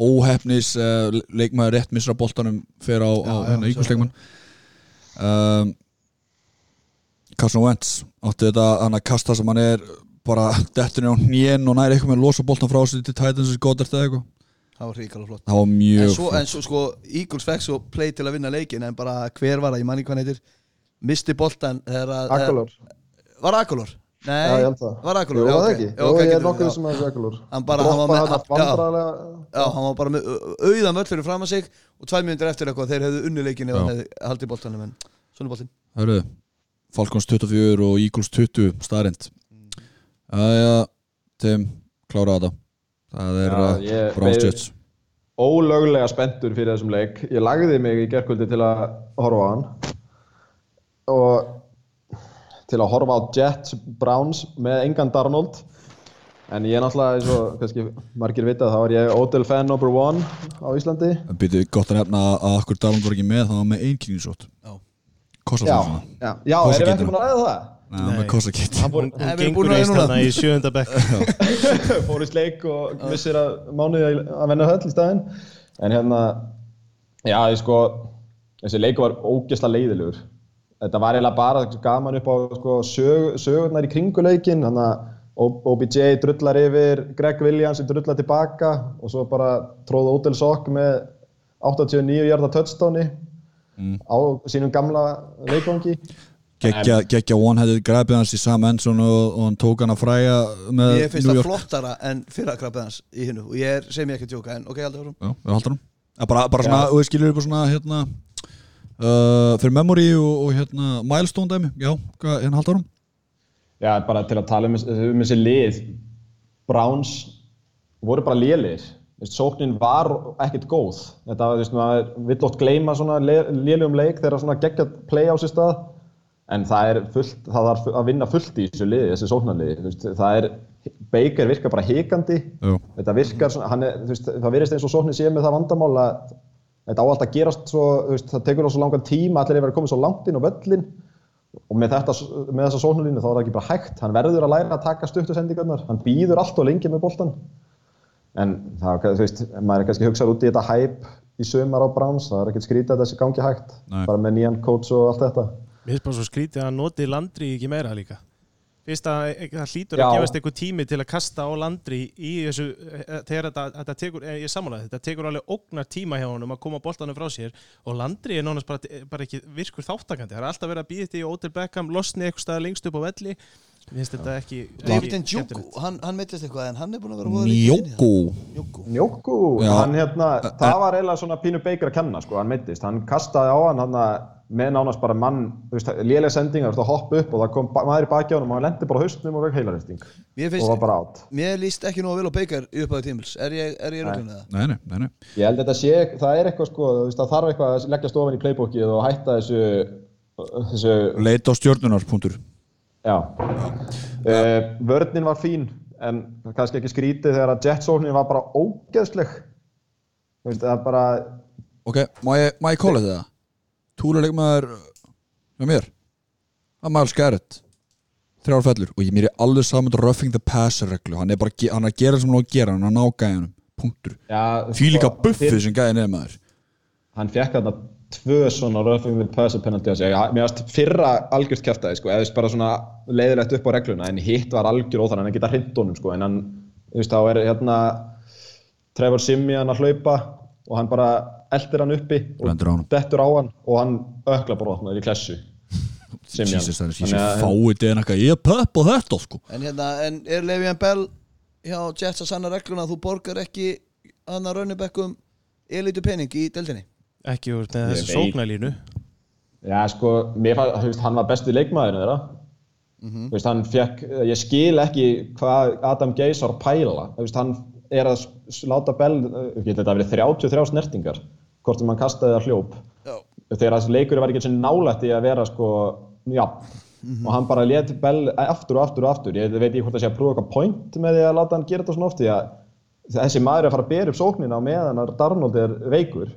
óhefnis uh, leikmaður rétt missra boltanum fyrir á, á hérna svo- íkvæmsleikmann um, Carson Wentz átti þetta hann að kasta sem hann er bara dettur á hnén og næri eitthvað með að losa boltan frá sig til Titans eða Goddard eða eitthvað? Það var ríkala flott. Það var en mjög svo, en svo sko Eagles fekk svo play til að vinna leikin en bara hver var það, ég manni hvað hann heitir. Misti að Akkulor var Akulor? Nei, Já, ég held það. var Akulor? Jú, Já, það ok. ekki Já, Jú, ok, ég er nokkuð já. sem að þessu Akkulor Hann bara- hann var með- Droppaði já. hann vandræðilega Já, hann var bara með auðan völl fyrir fram að sig og tvær mínútur eftir eitthvað þeir hefðu unni leikin ef Já. hann hefði haldið boltanum en svona er boltin Hörru, Falcons 24 og Eagles 20 staðrind Æja, Tim, klára þetta Það er Já, uh, Jets ólöglega spenntur fyrir þessum leik ég lagði mig í gerkvöldi til að horfa á hann og til að horfa á Jets Browns með engan Darnold. En ég er náttúrulega eins og kannski margir vita þá er ég Odell fan number one á Íslandi. Býtu gott að nefna að okkur Darnold var ekki með það var með. Kostar já, það svona. já, já erum við ekki búin að ræða það? Nei, það var með kosta kitt Nei, gengur búin að núna. hana í sjöunda bekk. [laughs] [laughs] Fór í sleik og missir að mánuði að- venna höll í staðinn. En hérna já, ég sko þessi leiku var ógeðslega leiðilegur þetta var eiginlega bara gaman upp á sko, sög, sögurnar í kringuleikin þannig að OBJ drullar yfir Greg Williams sem drullar tilbaka og svo bara tróð Odell Sock með 89 hjarta touchdowni á sínum gamla leikvangi. Gekkja, one-headed grabið hans í Sam Enson og, og hann tók hann að fræja með Ég finnst það flottara en fyrra krabbið hans í hinnu og ég er, segi mér ekki að tjóka en ok, aldrei árum Já, haldum hann bara, bara svona, og við skiljum upp á svona hérna uh, fyrir memory og, og hérna milestone dæmi, já, hérna haldum hann Já, bara til að tala um, um þessi lið Browns voru bara lélir sóknin var ekkert góð. Þetta var, þú veist, maður vill ótt gleyma svona lélegum leik þegar svona geggjað play á sér stað. En það er fullt, það þarf að vinna fullt í þessu liði, þessu sóknarliði. Það er, Baker virkar bara hikandi. Jú. þetta virkar svona, hann er, veist, það virðist eins og sóknin sé með það vandamál að þetta á alltaf að gerast svo, veist, það tekur á svo langan tíma allir er verið að koma svo langt inn á völlin og með, þetta, með þessa sóknarlínu þá er það ekki bara hægt. Hann verður að læra að taka stuttu sendingarnar. Hann býður allt og lengi með boltan en það, þú veist, maður er kannski hugsað út í þetta hæp í sömar á Browns. Það er ekkert skrítið að þessi gangi hægt. Nei. bara með nýjan coach og allt þetta. Mér finnst bara svo skrítið að hann noti Landry ekki meira líka Fyrst að e- það hlýtur Já. að gefast eitthvað tími til að kasta á Landry í þessu eh, þegar þetta, þetta tekur, eh, ég samanlega þetta tekur alveg ógnar tíma hjá honum að koma boltanum frá sér og Landry er nánast bara, bara ekki virkur þáttakandi, það er alltaf verið að býða þetta í Odell Beckham, losni eitthvað staðar lengst upp á velli. Mér finnst þetta ekki David ekki Njoku, skemmtilegt. hann, hann meittist eitthvað en hann er búin að vera Njóku, Já. hann hérna, það var eiginlega svona pínu Baker að kenna, sko, hann meittist hann kastaði á hann, hann með nánast bara mann, þú veist, lélega sendingar, þú veist, að hoppa upp og það kom maður í baki á hann og hann lendi bara á haustnum og veg heilarhesting Mér og var bara átt mér líst ekki nú að vel á Baker í upphæðu tímils Er ég, er ég röglun eða? Nei, nei, nei, nei Ég held að þetta sé, það er eitthvað sko, þú veist, það þarf eitthvað að leggja stofan í playbookið og hætta þessu, þessu, Leit á stjórnunar, punktur já. Uh, vörninn var fín, en kannski ekki skrítið þegar að jetsóknin var bara ógeðsleg. Þú veist, það er bara, Ok, má ég, má ég kóla þetta? Túluleik maður hjá mér. Er Miles Garrett. Þrjár fellur. Og ég mér er alveg saman með roughing the passer reglu. Hann er bara að hann er að gera sem hann á að gera. Hann er að ná gæðanum, punktur. Því líka sko, buffið sem gæðin er maður. Hann fekk þarna tvö svona roughing the passer penalty. Já, Mér varst fyrra algjört kjæftæði, sko, eða bara svona leiðilegt upp á regluna, en hitt var algjör óþar, hann geta hrind honum, sko, en hann, þú veist, þá er hérna Trevor Simeon að hlaupa og hann bara eldir hann uppi og dettur á hann og hann ökla bara opnaður í klessu Simeon. [laughs] Jesus, það er Þannig að- fáið þetta eitthvað Ég er pepp á þetta sko En hérna, en er Levian Bell hjá Jets að sanna regluna að þú borgar ekki hann að raunibekkum elitu pening í deildinni? Ekki úr þessu veit. sóknarlínu Já, sko, mér fann, þú veist, hann var besti leikmaðurinn þeirra. Þú veist, hann fekk, ég skil ekki hvað Adam Geis var að pæla. Þú veist, hann er að láta bell, ég geti þetta verið 33 snertingar, hvort sem hann kastaði að hljóp. Já. Þegar þessi leikur var ekki eins og nálægt í að vera, sko, já. Og hann bara let bell aftur og aftur og aftur. Ég veit ekki hvort það sé að prófa eitthvað point með því að láta hann gera þetta svona oft, því að þessi maður er að fara að bera upp sóknina meðan að Darnold er veikur.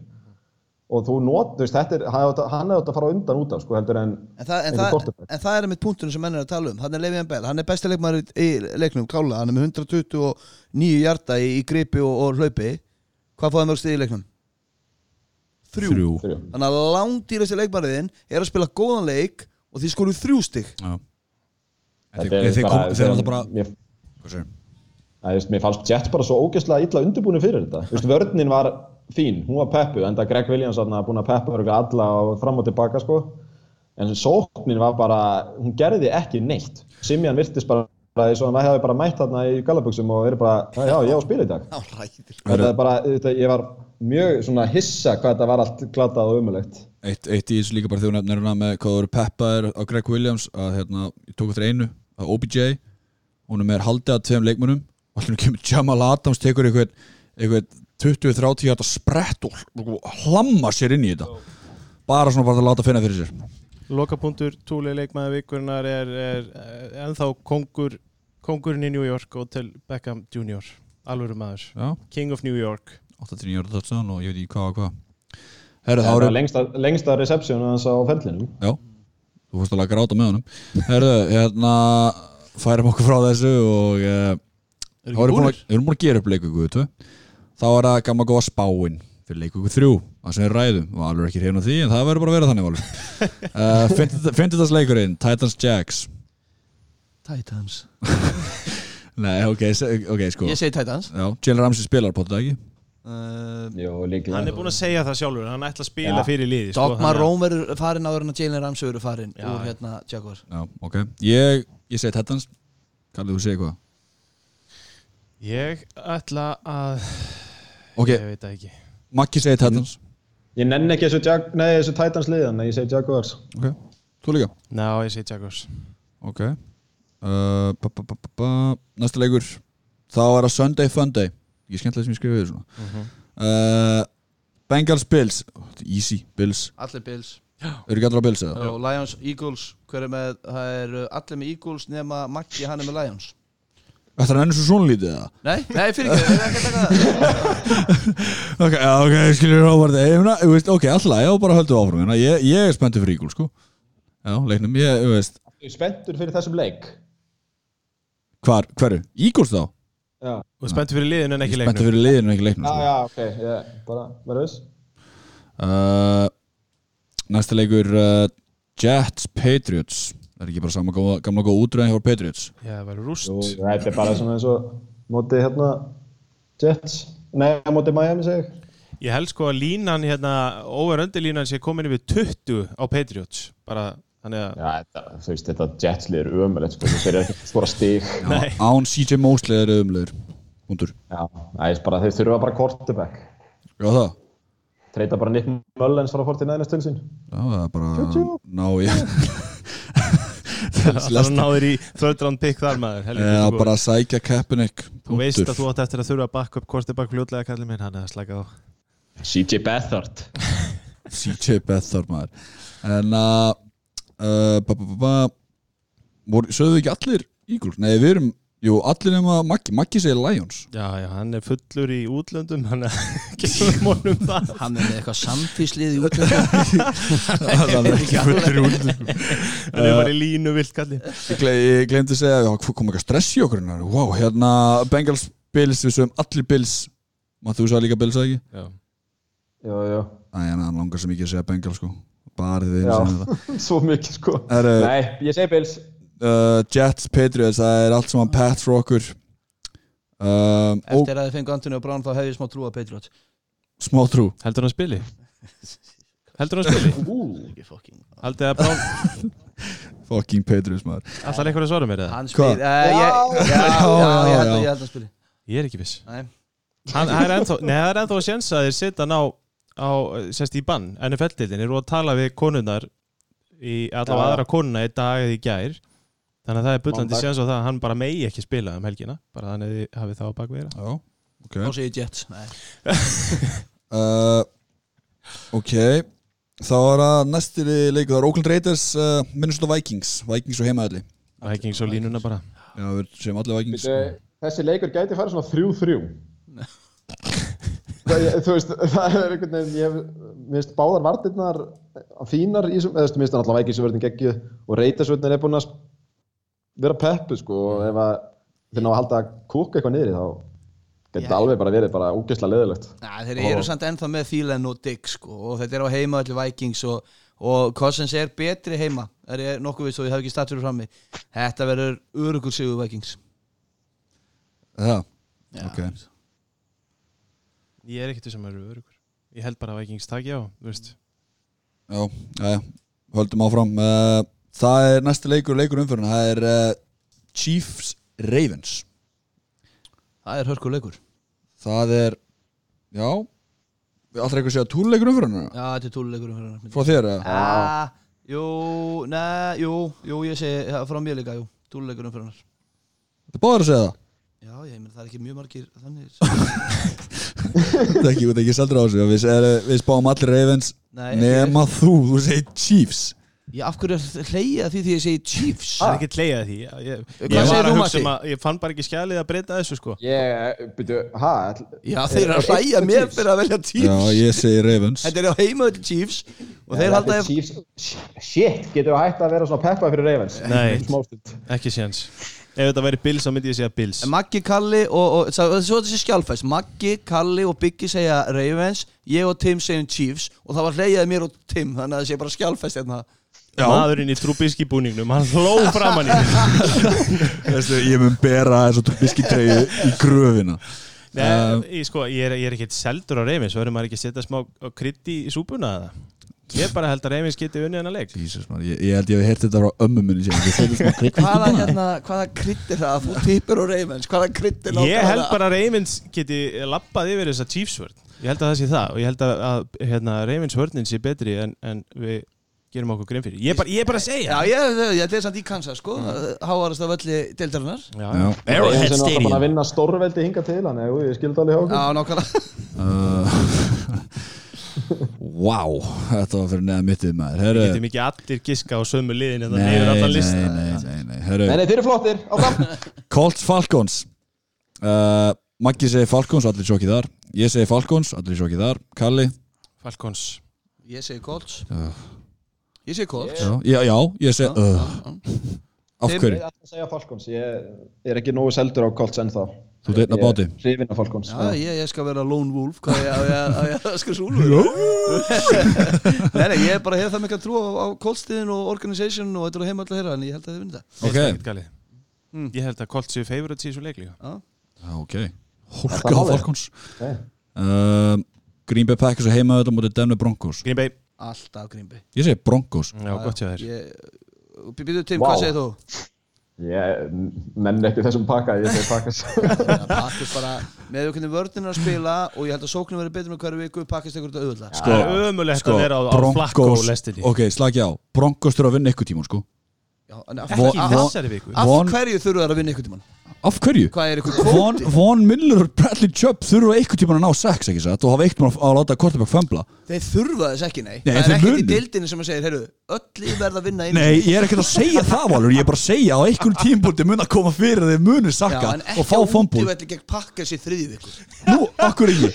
Og þú not, þú veist, þetta er, hann hefði átt- að fara undan út af, sko, heldur en En það, en, það, en það er mitt punktunum sem menn er að tala um Hann er Levian Bell, hann er besti leikmaður í leiknum klála, hann er með 129 hjarta í, í gripi og, og hlaupi Hvað fóði mörg stið í leiknum? Þrjú. Þrjú. Þannig að langdýrasti leikmæriðin er að spila góðan leik og því skoruð þrjú stig Já. En Þetta Þeir er alltaf bara Mér, mér fannst Jets bara svo ógeðslega illa undirbúinu fyrir þetta Þú veist, Vörnin var fín, hún var peppu en það Greg Williams var búin að peppa örugglega alla og fram og tilbaka sko. en sóknin var bara hún gerði ekki neitt Simjan virtist bara eins og hann hefði bara mætt þarna í gallabuxum og verið bara, já, já, ég á að spila í dag. Þetta er bara, þetta, ég var mjög svona hissa hvað þetta var allt glatað og umulegt Eitt, eitt í þessu líka bara þegar þú nefnir hana með hvað þú eru peppaðir á Greg Williams að hérna, ég tók eftir einu að OBJ, hún er með haldið að tveim leikmönum og allir kemur Jamal Adams tekur eitthvað, eitthvað 20-30 hjarta sprett og og hlamma sér inn í þetta. Bara svona bara að láta finna fyrir sér. Lokapunktur, túli leikmaður vikurinnar er, er, er ennþá kongur, kongurinn í New York til Beckham Jr. Alvöru maður, Já, King of New York. 89 hjarta touchdown og ég veit ekki hvað og hvað. Herru, það var lengsta, lengsta reception hans á ferlinum. Já, þú fórst alveg að gráta með honum. Herru, hérna færum okkur frá þessu og Er þá erum við búin að- búin að gera upp leikugu þá er það gamla góða spáin fyrir leikugu þrjú, það sem við ræðum. Og alveg ekki á því, en það verður bara að vera þannig uh, [laughs] Finnst þetta leikurinn Titans Jags Titans. [laughs] Nei, ok, se- ok, sko. Ég segi Titans. Já, Jalen Ramsey spilar på þetta ekki? Uh, Jú, líklega Hann er búin að segja það sjálfur, hann ætla að spila Já. fyrir liði sko, Dogma Rome verður farin áður en að Jalen Ramsey verður farin Já, úr hérna Jaguar Já, ok, ég, ég segi Titans. Kallið þú segir hvað Ég ætla að Ok, Ég veit það ekki. Maggi segir Titans. Ég nenni ekki þessu, Jag nei, þessu Titans liðan, ég segi Jaguars. Ok, þú líka? Ná, ég segi Jaguars. Ok Næsta leikur. Þá er það Sunday Funday. Ekki skemmtilega sem ég skrifaði svona. Uh, Bengals Bills. Easy. Bills. Allir Bills. Eru ekki allir á Bills eða? Lions Eagles. Hver er með, það er uh, allir með Eagles nema Maggi hann er með Lions. Þetta er ennum svo svona lítið eða? Nei, nei, fyrir ekki, ég er ekki að taka það. [laughs] Ok, ok, skilur Róbert Ég ok, alltaf, já, bara höldum áfram. Ég, ég er spenntið fyrir Eagles, sko. Já, leiknum, ég, þú veist. Ég er spenntur fyrir þessum leik Hvar, hverju? Eagles þá? Já, Og spenntu fyrir liðinu en ekki leiknum. fyrir liðinu, ekki leiknum, já, sko. já ok, ég bara verður viss. Uh, Næsta leikur uh, Jets Patriots. Það er ekki bara sama góða, gamla góða útröðin hjá Patriots. Já, það verður rúst. Jú, þetta er bara svona eins og móti hérna Jets, nei, móti Miami segi ég. Held sko að línan hérna over-under línan sé komin yfir 20 á Patriots. Bara þannig að Já, þetta, þú veist, þetta Jets lið er ömulegt sko, þeir eru ekki [laughs] skora stig. Nei. Án CJ Mosley er umlegur Hundur Já, það er bara, þeir þurfa bara quarterback. Já það. Treyta bara Nick Mullens frá 49ers til sín. Já það er bara Ná ég [laughs] það náður í third round pick þar maður. Já bara sækja Kaepernick Þú veist að þú átt eftir að þurfa að bakka upp quarterback fljótlega kallið minn, hann er að slæka á. CJ Beathard. [laughs] CJ Beathard maður. En að voru, Sögðu ekki allir Eagles? Nei við erum Jú allir nema Maggi. Maggi segir Lions. Já, já, hann er fullur í útlöndum hann er gefum honum það Hann er með eitthvað samfíslið í útlöndum. [laughs] Það er ekki fullur út hann er bara í línu vilt kallið Ég, gle ég glemdi að segja Já kom eitthvað stress í okkur hérna? Wow hérna Bengals Bills Við sögum allir Bills. Máttu þú sagði líka Bills eða ekki? Já, Jú, jú, Æ, en hann langar sem ekki að segja Bengals sko Þetta [laughs] svo mikið sko. Herru, Nei, ég segi Bills. uh, Jets, Patriots, það er allt saman Pats for okkur. Um, og Eftir að þið fengu Antonio Brown þá hef ég smá trú að Patriots. Smá trú. Heldur hann spili? [laughs] Heldur hann spili? Ekki fucking Haldið að Brown [laughs] fucking Patriots maður. Alltaf einhverja svara mér eða? Hann spyr, uh, ég, já, já, Já, já, já, ég held já. að ég held að spyr Ég er ekki viss. Nei, Hann það er ennþá, nei, það er ennþá að sjensa að þeir setja hann á, sérst í bann, NFL-dildin eru að tala við konunnar í allavega Já. aðra konuna í dag eða í gær. Þannig að það er bullandi sjens á það að hann bara megi ekki spila um helgina. Bara þannig að þið hafið það á bakveira já, ok. Þá segir ég Jets Nei. uh, [laughs] ok. Þá er það næstir leiku það er Oakland Raiders uh, Minnesota Vikings. Vikings og heimaðalli Vikings og línuna bara. Já, við segjum allir Vikings. Þessi leikur gæti fara svona 3-3 Það, ég, þú veist, [laughs] það er einhvern veginn, ég finnst báðar vartirnar fínar í þessum, eða þú veist, mér finnst alltaf vækisverðin geggjuð og reytasverðin er búin að vera peppu, sko, og ef að þeir ná að halda að kúka eitthvað niður í þá Þetta er alveg bara verið bara ógeðslega leðilegt Næ, þeir eru samt ennþá með Thielen og Diggs sko, og þetta er á heima allir Vikings og, og Cousins er betri heima er ég nokkuð viss og ég hef ekki statur frammi. Þetta verður örugur sigur Vikings. Já, Já. ok Ég er ekkert sem eru örugur Ég held bara að Vikings taki á, Já, já, já, höldum áfram. Uh, Það er næsti leikur, leikur umfyrirna Það er uh, Chiefs Ravens. Það er hörkuleikur Það er, já. Við alltaf eitthvað að segja túrleikur umfyrirna Já, þetta er túluleikur um Frá þér, eða? ah, Jú, neð, jú, jú, ég segi frá mér líka, jú, túluleikur um hennar Þetta er báður að segja það Já, ég meina það er ekki mjög margir þannig. [laughs] Þetta er ekki, þetta er ekki seldur á þessu Við, er, við spáum allir Ravens ekki Nema þú, þú segir Chiefs. Ég af hverju er hleyja því því ég segi Chiefs? Það er ekki hleyjað því Ég, ég, Hvað ég segir var þú, að hugsa um að Ég fann bara ekki skjalið að breyta þessu sko. Ég, byrju, hæ? Já, þeir eru að hlæja mér fyrir að velja Chiefs. Já, ég segi Ravens. Þetta er á heimaðalli Chiefs og þeir halda shit, getur við hægt að vera svona peppa fyrir Ravens? Nei. Ekki séns Ef þetta væri Bills þá myndi ég segja Bills. Maggi, Kalli og, og svo svo þessi skjálfæst Maggi, Kalli og Biggi segja Ravens ég og Tim segjum Chiefs og það var hleyjaði mér og Tim þannig að það sé bara skjálfæst hérna. Maðurinn í trúbíski búningnum Hann hló framann í [laughs] Veistu, Ég mun bera þessu biskitreyju í gröfina. Nei, ég, sko, ég er, ég er ekkert seldur á reyfins Svo erum maður ekki að setja smá krydd í, í súpuna eða Ég bara held að reyfins geti unnið hennar leik. Jesus, ég, ég held ég hef heyrt þetta frá ömmu minni síðan Við setjum smá krydd í Hvaða, hérna, hvaða krydd er það? Að þú tippur á Ravens. Hvaða krydd er Ég held bara að reyfins geti lappað yfir þessa Chiefs vörn. Ég held að það sé það. Og ég held að, að hérna, reyfins vörnin sé betri en, en við gerum okkur grein fyrir. Ég er bara, ég er bara að segja Já, ég, ég, ég er samt í Kansas sko. Háarast af öllu deildarinnar. Já, Já. Arrowhead Stadium. Að vinna stórveldi hinga til hann jú, ég skildi alveg hjá okkur. Já, nákvæmlega [laughs] [laughs] Uh, Vá, þetta var fyrir neða mittið maður. Við getum ekki allir giska á sömu liðin en það nei, neyður nei, allan lista nei, nei, nei, nei Nei, nei, þeir eru flottir, áfram. [laughs] Colts Falcons. Uh, Maggi segir Falcons, allir sjokkið þar. Ég segi Falcons, allir sjokkið þar. Kalli, Falcons. Ég segi Colts. Já. Ég segi Colts. Já, já, já ég segi uh, Af hverju? Ég ætla að segja Falcons, ég er ekki nógu seldur á Colts ennþá Þú ert einn á báti. Hrifin af Falcons Já, ég, ég skal vera lone wolf Hvað ég, að skra súlu Nei, nei, ég bara hef það mikla trú á, á Colts-stiðin og organization og þetta er á heima alltaf þeirra en ég held að þið vinna það Ok, Ekkert galið. Ég held að Colt séu favorites í þessu leik líka Já. Já, ok Hólka á? Falcons Nei. uh, Green Bay Packers og heima þetta mútið Denver Broncos Green Bay Alltaf grímbi Ég segi Broncos Já, gott hjá þér Býtu Tim, Vá. hvað segir þú? Ég menn ekki þessum pakka, ég segi pakkas [laughs] Pakkist bara með hvernig vörðin er að spila og ég held að sóknum verið betur með hverju viku pakkist eitthvað auðvitað. Það er ömulegt sko, að vera á, á flakko Broncos lestinni Ok, slagi á. Broncos þurfa að vinna ykkur tíma sko. Já, en af, Ekki Von- í af, þessari viku? Af hverju þurfa það að vinna einhvern tímann? Af hverju? Hvað er eitthvað Von, kvóti? Von Miller og Bradley Chubb þurfa einhvern tíma að ná sex ekki satt? Og hafa eitt mann að láta Kortebæk fömbla Þeir þurfa þess ekki, nei, Nei, Það er þeir ekkert í munu. dildinni sem að segja Heyrðu, öll lið verða að vinna einu Nei, ég er ekkert að segja það Valur. Ég er bara að segja á einhvern tímpúti mun að koma fyrir þeir muni sakka en og ekki fá á fómbúl útivelli gegn pakkas í þriði viku. Nú, akkur ekki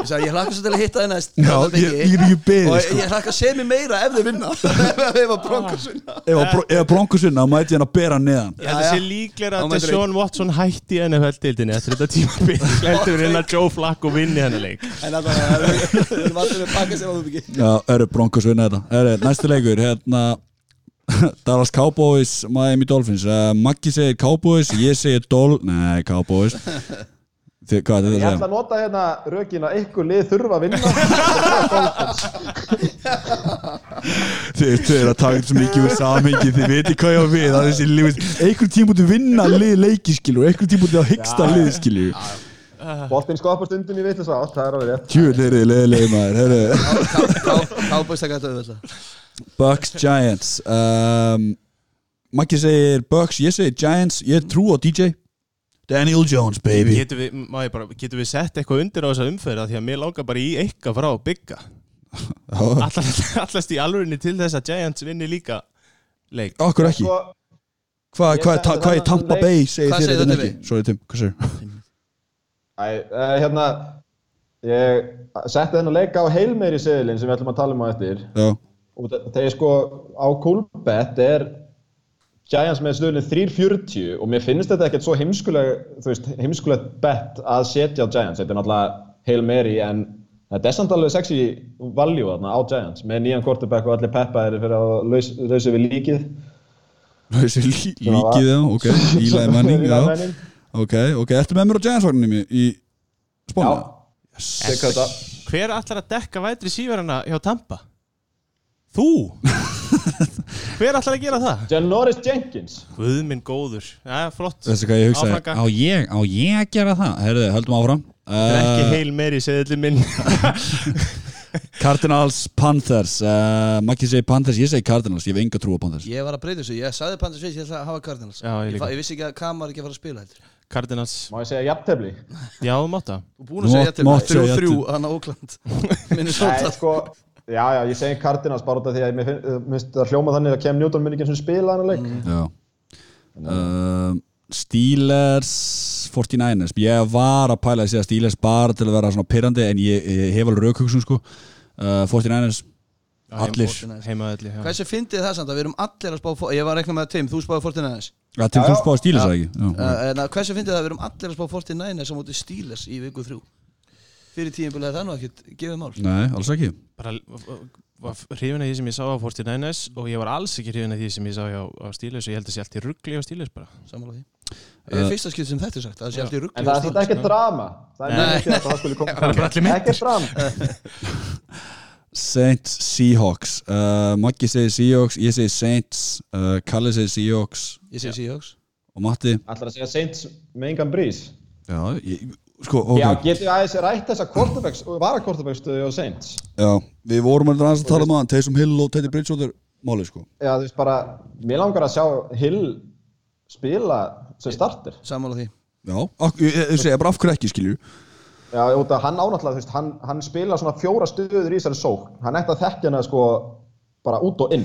Ég sagði, ég hlakka svo til að hitta þið næst. Já, ég, ég er ekki beðið Og sko. ég hlakka sem ég meira ef þið vinna. [laughs] Ef að bronkos vinna Ef að Bro- ef að Broncos vinna, þá mæti hann að bera neðan. Ég held að Já, sé líklega að Sean Watson hætti í NFL-dildinni eftir þetta tímabil. Glendur inn að Joe Flacco vinni hennar leik. En það Við alltaf með pakkas ef að þú ekki Já, eru Broncos vinna þetta? Eru, næsti leikur, hérna [laughs] Dallas Cowboys, Miami Dolphins. Uh, Maggi segir Cowboys, ég segir Dol Nei, Cowboys Þið, Hvað er Ég að ætla að nota hérna rökin að ykkur lið þurfa að vinna. [laughs] Þið eru að taka svo mikið úr samhengi Þið veitir hvað ég á við að þessi lið Einhvern tímpúti vinna lið leikiskilu og einhvern tímpúti á hyggsta Já. liðskilu Boltinn skapar stundum í vitlis átt, það er alveg rétt. Tjúl er þið leiðileg maður Kábæst taka þetta auðvitað. Bucks Giants um, Maggi segir Bucks, ég segir Giants Ég trú á DJ Daniel Jones baby. Getum við, bara, getum við sett eitthvað undir á þessa umferða því að mér langar bara í eitthvað frá að bygga [laughs] Já, Allast í alvörinni til þess að Giants vinni líka leik. Okkur ekki. Sko, Hvað hva, hva, hva í þennan Tampa leik- Bay segir Hvað þér segir þetta ekki? Sorry Tim, hvað segir æ, uh, hérna Ég setti þennan leik á heilmeiri seðilinn sem við ætlum að tala um á eftir. Já, og þe- þegar sko á Coolbet er Giants með stöðlinn 3.40 og mér finnst þetta ekkert svo heimskuleg, þú veist, heimskuleg bet að setja á Giants. Þetta er náttúrulega Hail Mary en þetta er samt alveg sexy value þarna á Giants með nýjan quarterback og allir peppa er fyrir að laus, lausa við líkið. Þessi lí, líkið, já, ok Ílaði [laughs] menning, já Ok, ok, ertu með mér á Giants-vagninum í, í spónu? Já, þetta. Hver ætlar að dekka vætri síverana hjá Tampa? Þú? [laughs] Hver ætlar að gera það? Janoris Jenkins. Guð minn góður Já, flott Þessi hvað ég hugsaði, Áfranga. á ég, á ég að gera það? Herðu, höldum áfram Það er ekki heil meiri seðli minn [laughs] Cardinals, Panthers uh, Maggi segi Panthers, ég segi Cardinals Ég hef enga trú á Panthers Ég var að breyta þessu, ég sagði Panthers fyrst, ég ætla að hafa Cardinals Já, ég ég, líka. fa- ég vissi ekki að Kam var ekki að fara að spila heldur Cardinals Má ég segja jafntefli? Já, þú mátt það Þú búin að Þú segja mátt- til mátt segja þrjú þrjú, til. hann á Ókland [laughs] Nei, Minnesota sko, já, já, ég segi Cardinals bara út af því að mér finn- mér finnst það hljóma þannig að Cam Newton mun ekki eins og spila hann að leik. Já. Uh, Steelers 49ers. Ég var að pæla að segja Steelers bara til að vera svona pyrrandi en ég, ég hef alveg raukhugsun sko. Uh, 49ers Allir. Heimaðalli Hversu fyndið það samt að við erum allir að spá Ég var að rekna með að Tim, þú spáði 49ers Já, til Já, þú spáði Steelers ekki? Já, ok. uh, að Hversu fyndið það að við erum allir að spá 49ers á móti Steelers í viku þrjú Fyrir tíðinbúlega það nú ekkert gefið mál. Nei, alls ekki. Bara var hrifin af því sem ég sá á 49ers og ég var alls ekki hrifin af því sem ég sá hjá á Steelers og ég held að sé allt í ruggli á Steelers bara. Samála því. Uh, uh, Fyrsta skipt sem þetta er sagt, að það sé allt í rugg En það er þetta ekkert drama. Það er mikið að það skulle koma. [laughs] Það er. Ekkert drama. [laughs] Saints, Seahawks. Uh, Maggi segir Seahawks, ég segir Saints. Uh, Kalli segir Seahawks. Ég sé Seahawks. Og Matti? Ætlar að segja Saints með engan brís. Já, ég, sko, ok Já, getur við aðeins rætt þessa quarterbacks, varakorterbacks á Saints? Já, við vorum að aðeins að tala um það Taysom Hill og Teddy Bridgewater máli sko Já, þú veist bara, mér langar að sjá Hill spila sem starter. Samála því Já, ég, segja bara af hverju ekki skilju Já, út af hann ánáttúrulega, þú veist, hann, hann spila svona fjóra stöður í þessari sók. Hann ætti að þekkja hana sko bara út og inn.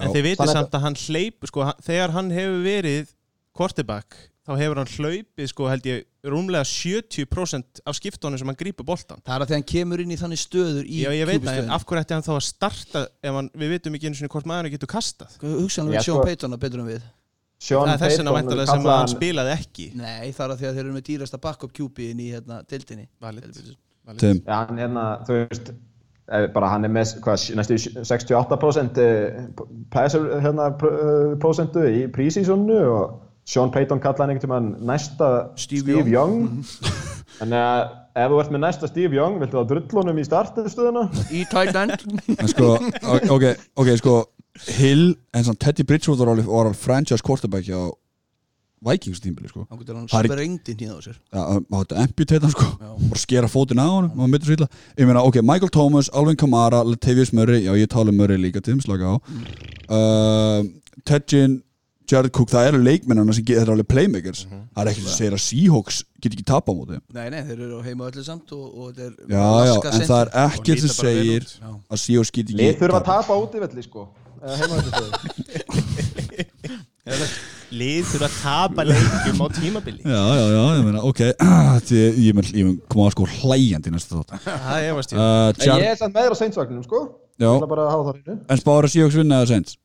En þið vitið að- samt að hann hleyp sko, hann- þegar hann hefur verið quarterback þá hefur hann hlaupið sko held ég rúmlega 70% af skiptónu sem hann grípur boltan Það er að því hann kemur inn í þannig stöður í Já ég veit það, en QB-stöðunni. af hverju ætti hann þá að starta ef hann, við vitum ekki einu sinni hvort maðurinn getur kastað? Hugsanlega Sean sko- Payton að betur en við. Sean Það er þess vegna væntalega sem hann spilaði ekki. Nei, það er að því að þeir eru með dýrasta backup QB inn í hérna. Tim, Já, hann hérna, þú veist, eh, bara hann er með, hvað, næstu 68% eh, passer, hérna, eh, í prísísonu og Sean Payton kallaði hann einhvern tímann næsta Steve Steve, Young. [laughs] Þannig að ef þú ert með næsta Steve Young, viltu það drullunum í startuðstöðuna? Í tight end. [laughs] En sko ok, ok, sko Hill, en svona Teddy Bridgewater var alveg- franchise quarterback hjá Vikings tímbili sko. Hann getur hann Það er- sprengdi hníða á sér. Maður hætti amputate hann sko? Bara skera fótinn á hann, ég meina, ok, Michael Thomas, Alvin Kamara Latavius Murray, já ég tala um Murray líka Tim, slaka á. Uh, Tedgin, Jared Cook það eru leikmennarna sem geta alveg playmakers. Það er ekki sem segir að Seahawks get ekki tapa á móti Nei, nei, þeir eru heima öllu samt og, og þetta er já, já, en það er ekkert sem segir að Seahawks get Lið ekki þurfa að tapa út í velli, sko. Eða heima þetta Lið þurfa að tapa leikjum á tímabili. Já, já, já, ég meina, ok [clears throat] ég mun, koma að sko hlæjandi í næsta þátt. Það er vast ég uh, En Char ég er samt meður á Saints-vagninum, sko. Já. Að en spáður að Seahawks vinna eða Saints Saints?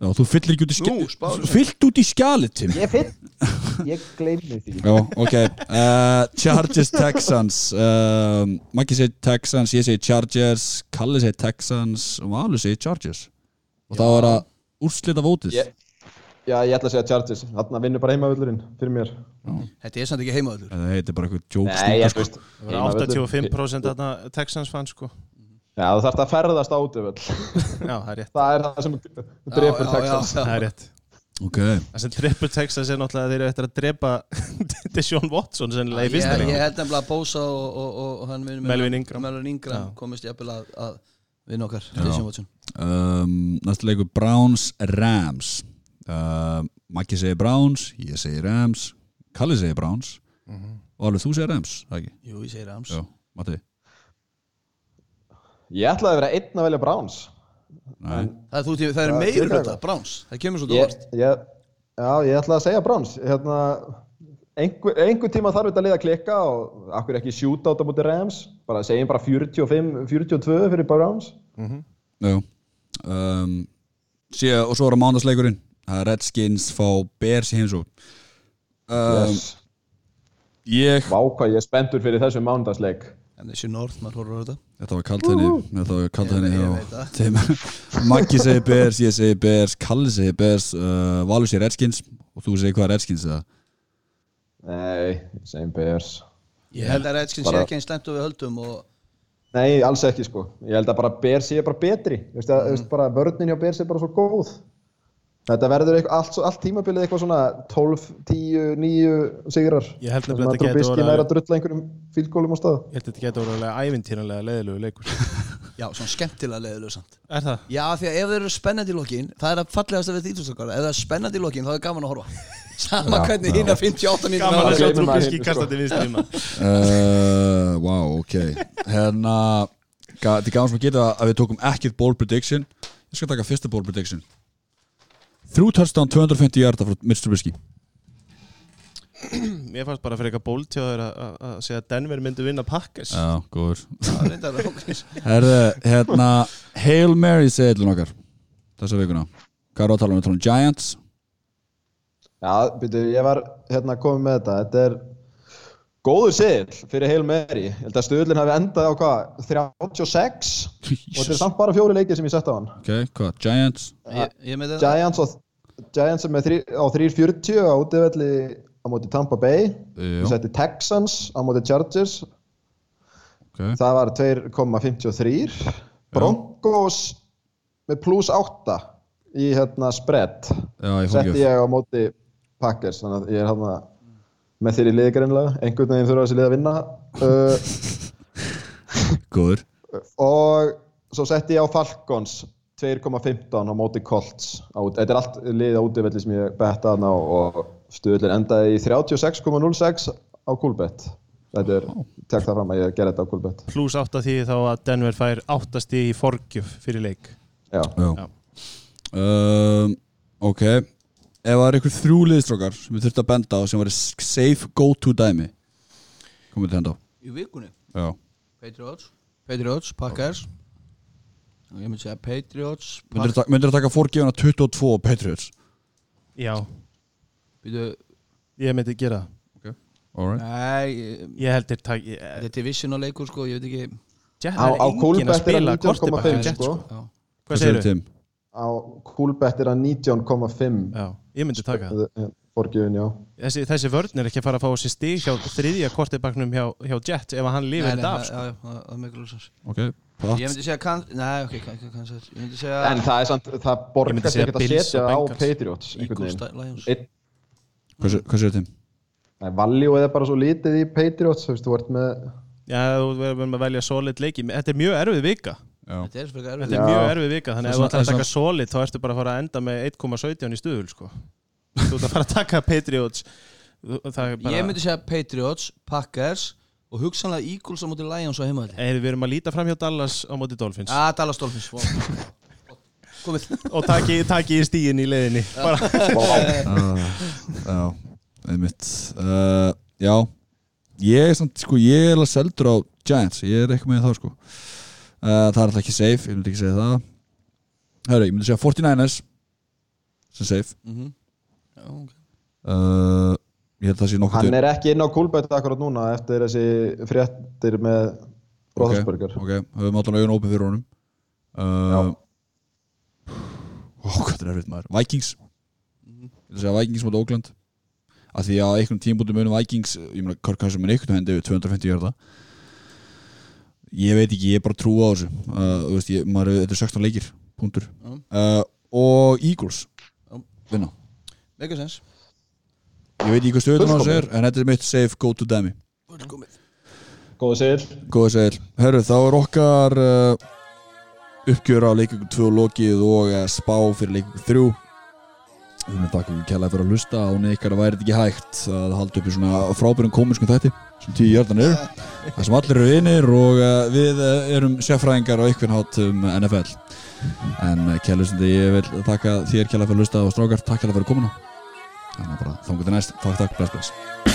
Já, þú fyllir ekki út í Nú, skjali spáðu fyllt út í skjali, Tim Ég finn. Ég gleymi því. Já, ok uh, Chargers, Texans um, Maggi segir Texans, ég segir Chargers Kalli segir Texans og Valur segir Chargers og þá er það úrslita vótið Ég- Já, ég ætla að segja Chargers. Þarna vinnur bara heimavöllurinn fyrir mér. Þetta er samt ekki heima öllu Það heitir bara eitthvað ég sko. veist. Það var 85% þarna Texans fann sko Já, þú þarfst að ferðast á útivöll. [laughs] Já, það er rétt Það er það sem drefur Texas. Það er rétt Ok, Það sem dreipur Texas er náttúrulega að þeir eru eftir að drepa [laughs] Deshaun Watson sennilega í Ég, fyrsta ég held nefnilega að Bósa og, og, og, og hann minn- Melvin Ingram. Melvin Ingram Já. komist jafnvel að, að vinna okkar Já. Jason Watson. um, næsta leikur Browns, Rams um, Maggi segir Browns ég segir Rams, Kalli segir Browns og alveg þú segir Rams, það ekki? Jú, ég segir Rams Já, Matti Ég ætlaði að vera einn að velja Browns. Nei, Það er, er það. Browns Það kemur óvart ég, já, ég ætlaði að segja Browns. Hérna, einhver, einhver tíma þarf þetta lið að klikka og akkur ekki shootout á múti Rams. Bara segjum bara 45, 42 fyrir Browns. já um, sé, og svo er að er Redskins fá Bears í heimsók um, yes. Ég Vá hvað ég er spenntur fyrir þessu mánudagsleik En þessi North, maður horfður á þetta Þetta var kalt henni Þetta var kalt henni Ég- ég það. Tim Maggi segir Bears, ég segir Bears Kalli segir Bears, uh, Valur segir Redskins og þú segir hvað er Redskins eða? Nei, same bears Ég held að Redskins sé Bara- ekki einn slemt og við höldum og Nei, alls ekki sko Ég held að bara bears sé bara betri Þú veist, að, mm. veist bara vörnin hjá bears er bara svo góð Þetta verður eitthvað, allt, allt tímabilið eitthvað svona 12, 10, 9 sigrar. Ég held að að þetta gæti Trubisky orðið- næri að drulla einhverjum fílgólum á stað. Ég held að þetta getur orðið ævintýranlega leðilegu leikur. [laughs] Já, svona skemmtilega leiðilega samt. Er það? Já, því að ef þeir eru spennandi í lokin Það er að fallegast að við íþjóðstakar Ef það er spennandi í lokin, þá er gaman að horfa. [laughs] Sama hvernig hinn að 58 mínútur Gaman að það sjá sko. kastandi vinst tíma Uh, wow, ok. Hérna Þrjú touchdown 250 hjarta frá Mitch Trubisky. Mér fannst bara fyrir eitthvað hjá þér að- að að segja að Denver myndi vinna Packers. Já, góður. Það er að okkur [laughs] Herðu, hérna Hail Mary segillin okkar Þessa vikuna. Hvað er á að tala um? Við tala um Giants. Já, byrju, ég var hérna komið með þetta. Þetta er góður sigl fyrir Hail Mary. Ég held að stöðlinn hafi endað á hvað 36 og þetta er samt bara fjóri leikir sem ég sett á hann. Ok, hvað? Giants? Ég, ég með þetta. Giants, og, Giants er með þrí, á 3.40 á útivelli á móti Tampa Bay. Ég setti Texans á móti Chargers. Ok, það var 2,53 Broncos með plus 8 í hérna spread. Setti ég á móti Packers þannig að ég er hérna með þér í liði greinlega einhvern veginn þurfa þessi lið að vinna. [laughs] Uh, Góður. og svo setti ég á Falcons 2,15 á móti Colts þetta er allt liðið á útivelli sem ég betta þarna og, stuðlinn endaði í 36,06 á Coolbet. Þetta er, tek það fram að ég ger þetta á Coolbet. Plus 8 því þá að Denver fær 8 stig í forgjöf fyrir leik. Já, Já. Já. Um, ok. Ef það er einhver þrjú liðstrókar sem við þurfum að benda á sem var safe go to dæmi komið til henda á. Í vikunni? Já, Patriots. Patriots, Packers. Og ég myndi segja Patriots myndir það myndirðu taka fórgefuna 22 Patriots? Já, Býtu ég myndi gera það. Alright. Nei, ég- Ég heldur takk ég, þetta er division og leikur sko Ég veit ekki. Jet, á, er á að Coolbet er quarterback 19,5 hjá Jets, sko. Já. Hvað segirðu? Tim? á Coolbet er það 19,5 Já, ég myndi taka það. Forgjöfun, já. Þessi, þessi vörn er ekki að fara að fá sér stig hjá þriðja quarterbacknum hjá, hjá Jet ef hann lifir þetta af sko. já, Ok, Ég myndi segja kann Nei, ok, kann, kann, kann, Ég myndi segja en það er samt, það segja ekkert að setja á. Patriots einhvern veginn. Hvað sé- hvað séu? Nei, Value er bara svo lítið í Patriots þú veist, þú ert með Já, þú verðum að velja solid leiki. Þetta er mjög erfið vika. Já, Þetta er Þetta er mjög erfið vika Þannig að ef þú ætlar að taka solid þá ertu bara að fara að enda með 1,17 í stuðul sko. Þú ert að fara að taka Patriots. Það er bara Ég myndi segja Patriots, Packers Og hugsanlega Eagles á móti Lions á heimaðli Eða við erum að líta fram hjá Dallas á móti Dolphins. Ah, Dallas Dolphins Vá. Komið. Og taki, taki í stíin í leiðinni. Bara, uh, [laughs] já einmitt. Uh, Já, ég er samt, sko, ég er alveg seldur á Giants, ég er eitthvað með það, sko. Uh, Það er alltaf ekki safe, ég myndi ekki segja það. Hörru, ég myndi segja 49ers sem safe. Mhm. Já, ok. uh, Ég held að það sé nokkuð hann er ekki inn á Coolbet akkurat núna eftir þessi fréttir með Roethlisberger Ok, höfum allan augun opið fyrir honum. Uh, Ó, hvað er erfitt maður? Vikings. Ég vil segja Vikings mot Oakland að því að einhvern tímbúti munum Vikings ég meina Kirk Cousins mun einhvern hendi 250 hjörða ég veit ekki, ég er bara trú á þessu. Uh, þú veist, ég, maður, þetta er 16 leikir punktur. Uh, og Eagles vinna. Mega sens ég veit ekki hvað stöðun á þessu Fullkomið. er en þetta er mitt safe go to demi Góða segir, herru þá er okkar uh, uppgjör á leikingu 2 lokið og uh, spá fyrir leikingu 3 Við erum takk fyrir kælaði fyrir að hlusta. Án ykkar að væri þetta ekki hægt að halda upp í svona frábærum komiskum þætti sem tíu jörðan eru. Það sem allir eru vinir og uh, við erum sérfræðingar á ykkur hát um NFL en kælustundi ég vil takka þér kælaði fyrir að hlusta og strákar takk kælaði fyrir komuna þannig að bara þangur til næst, takk takk, bless bless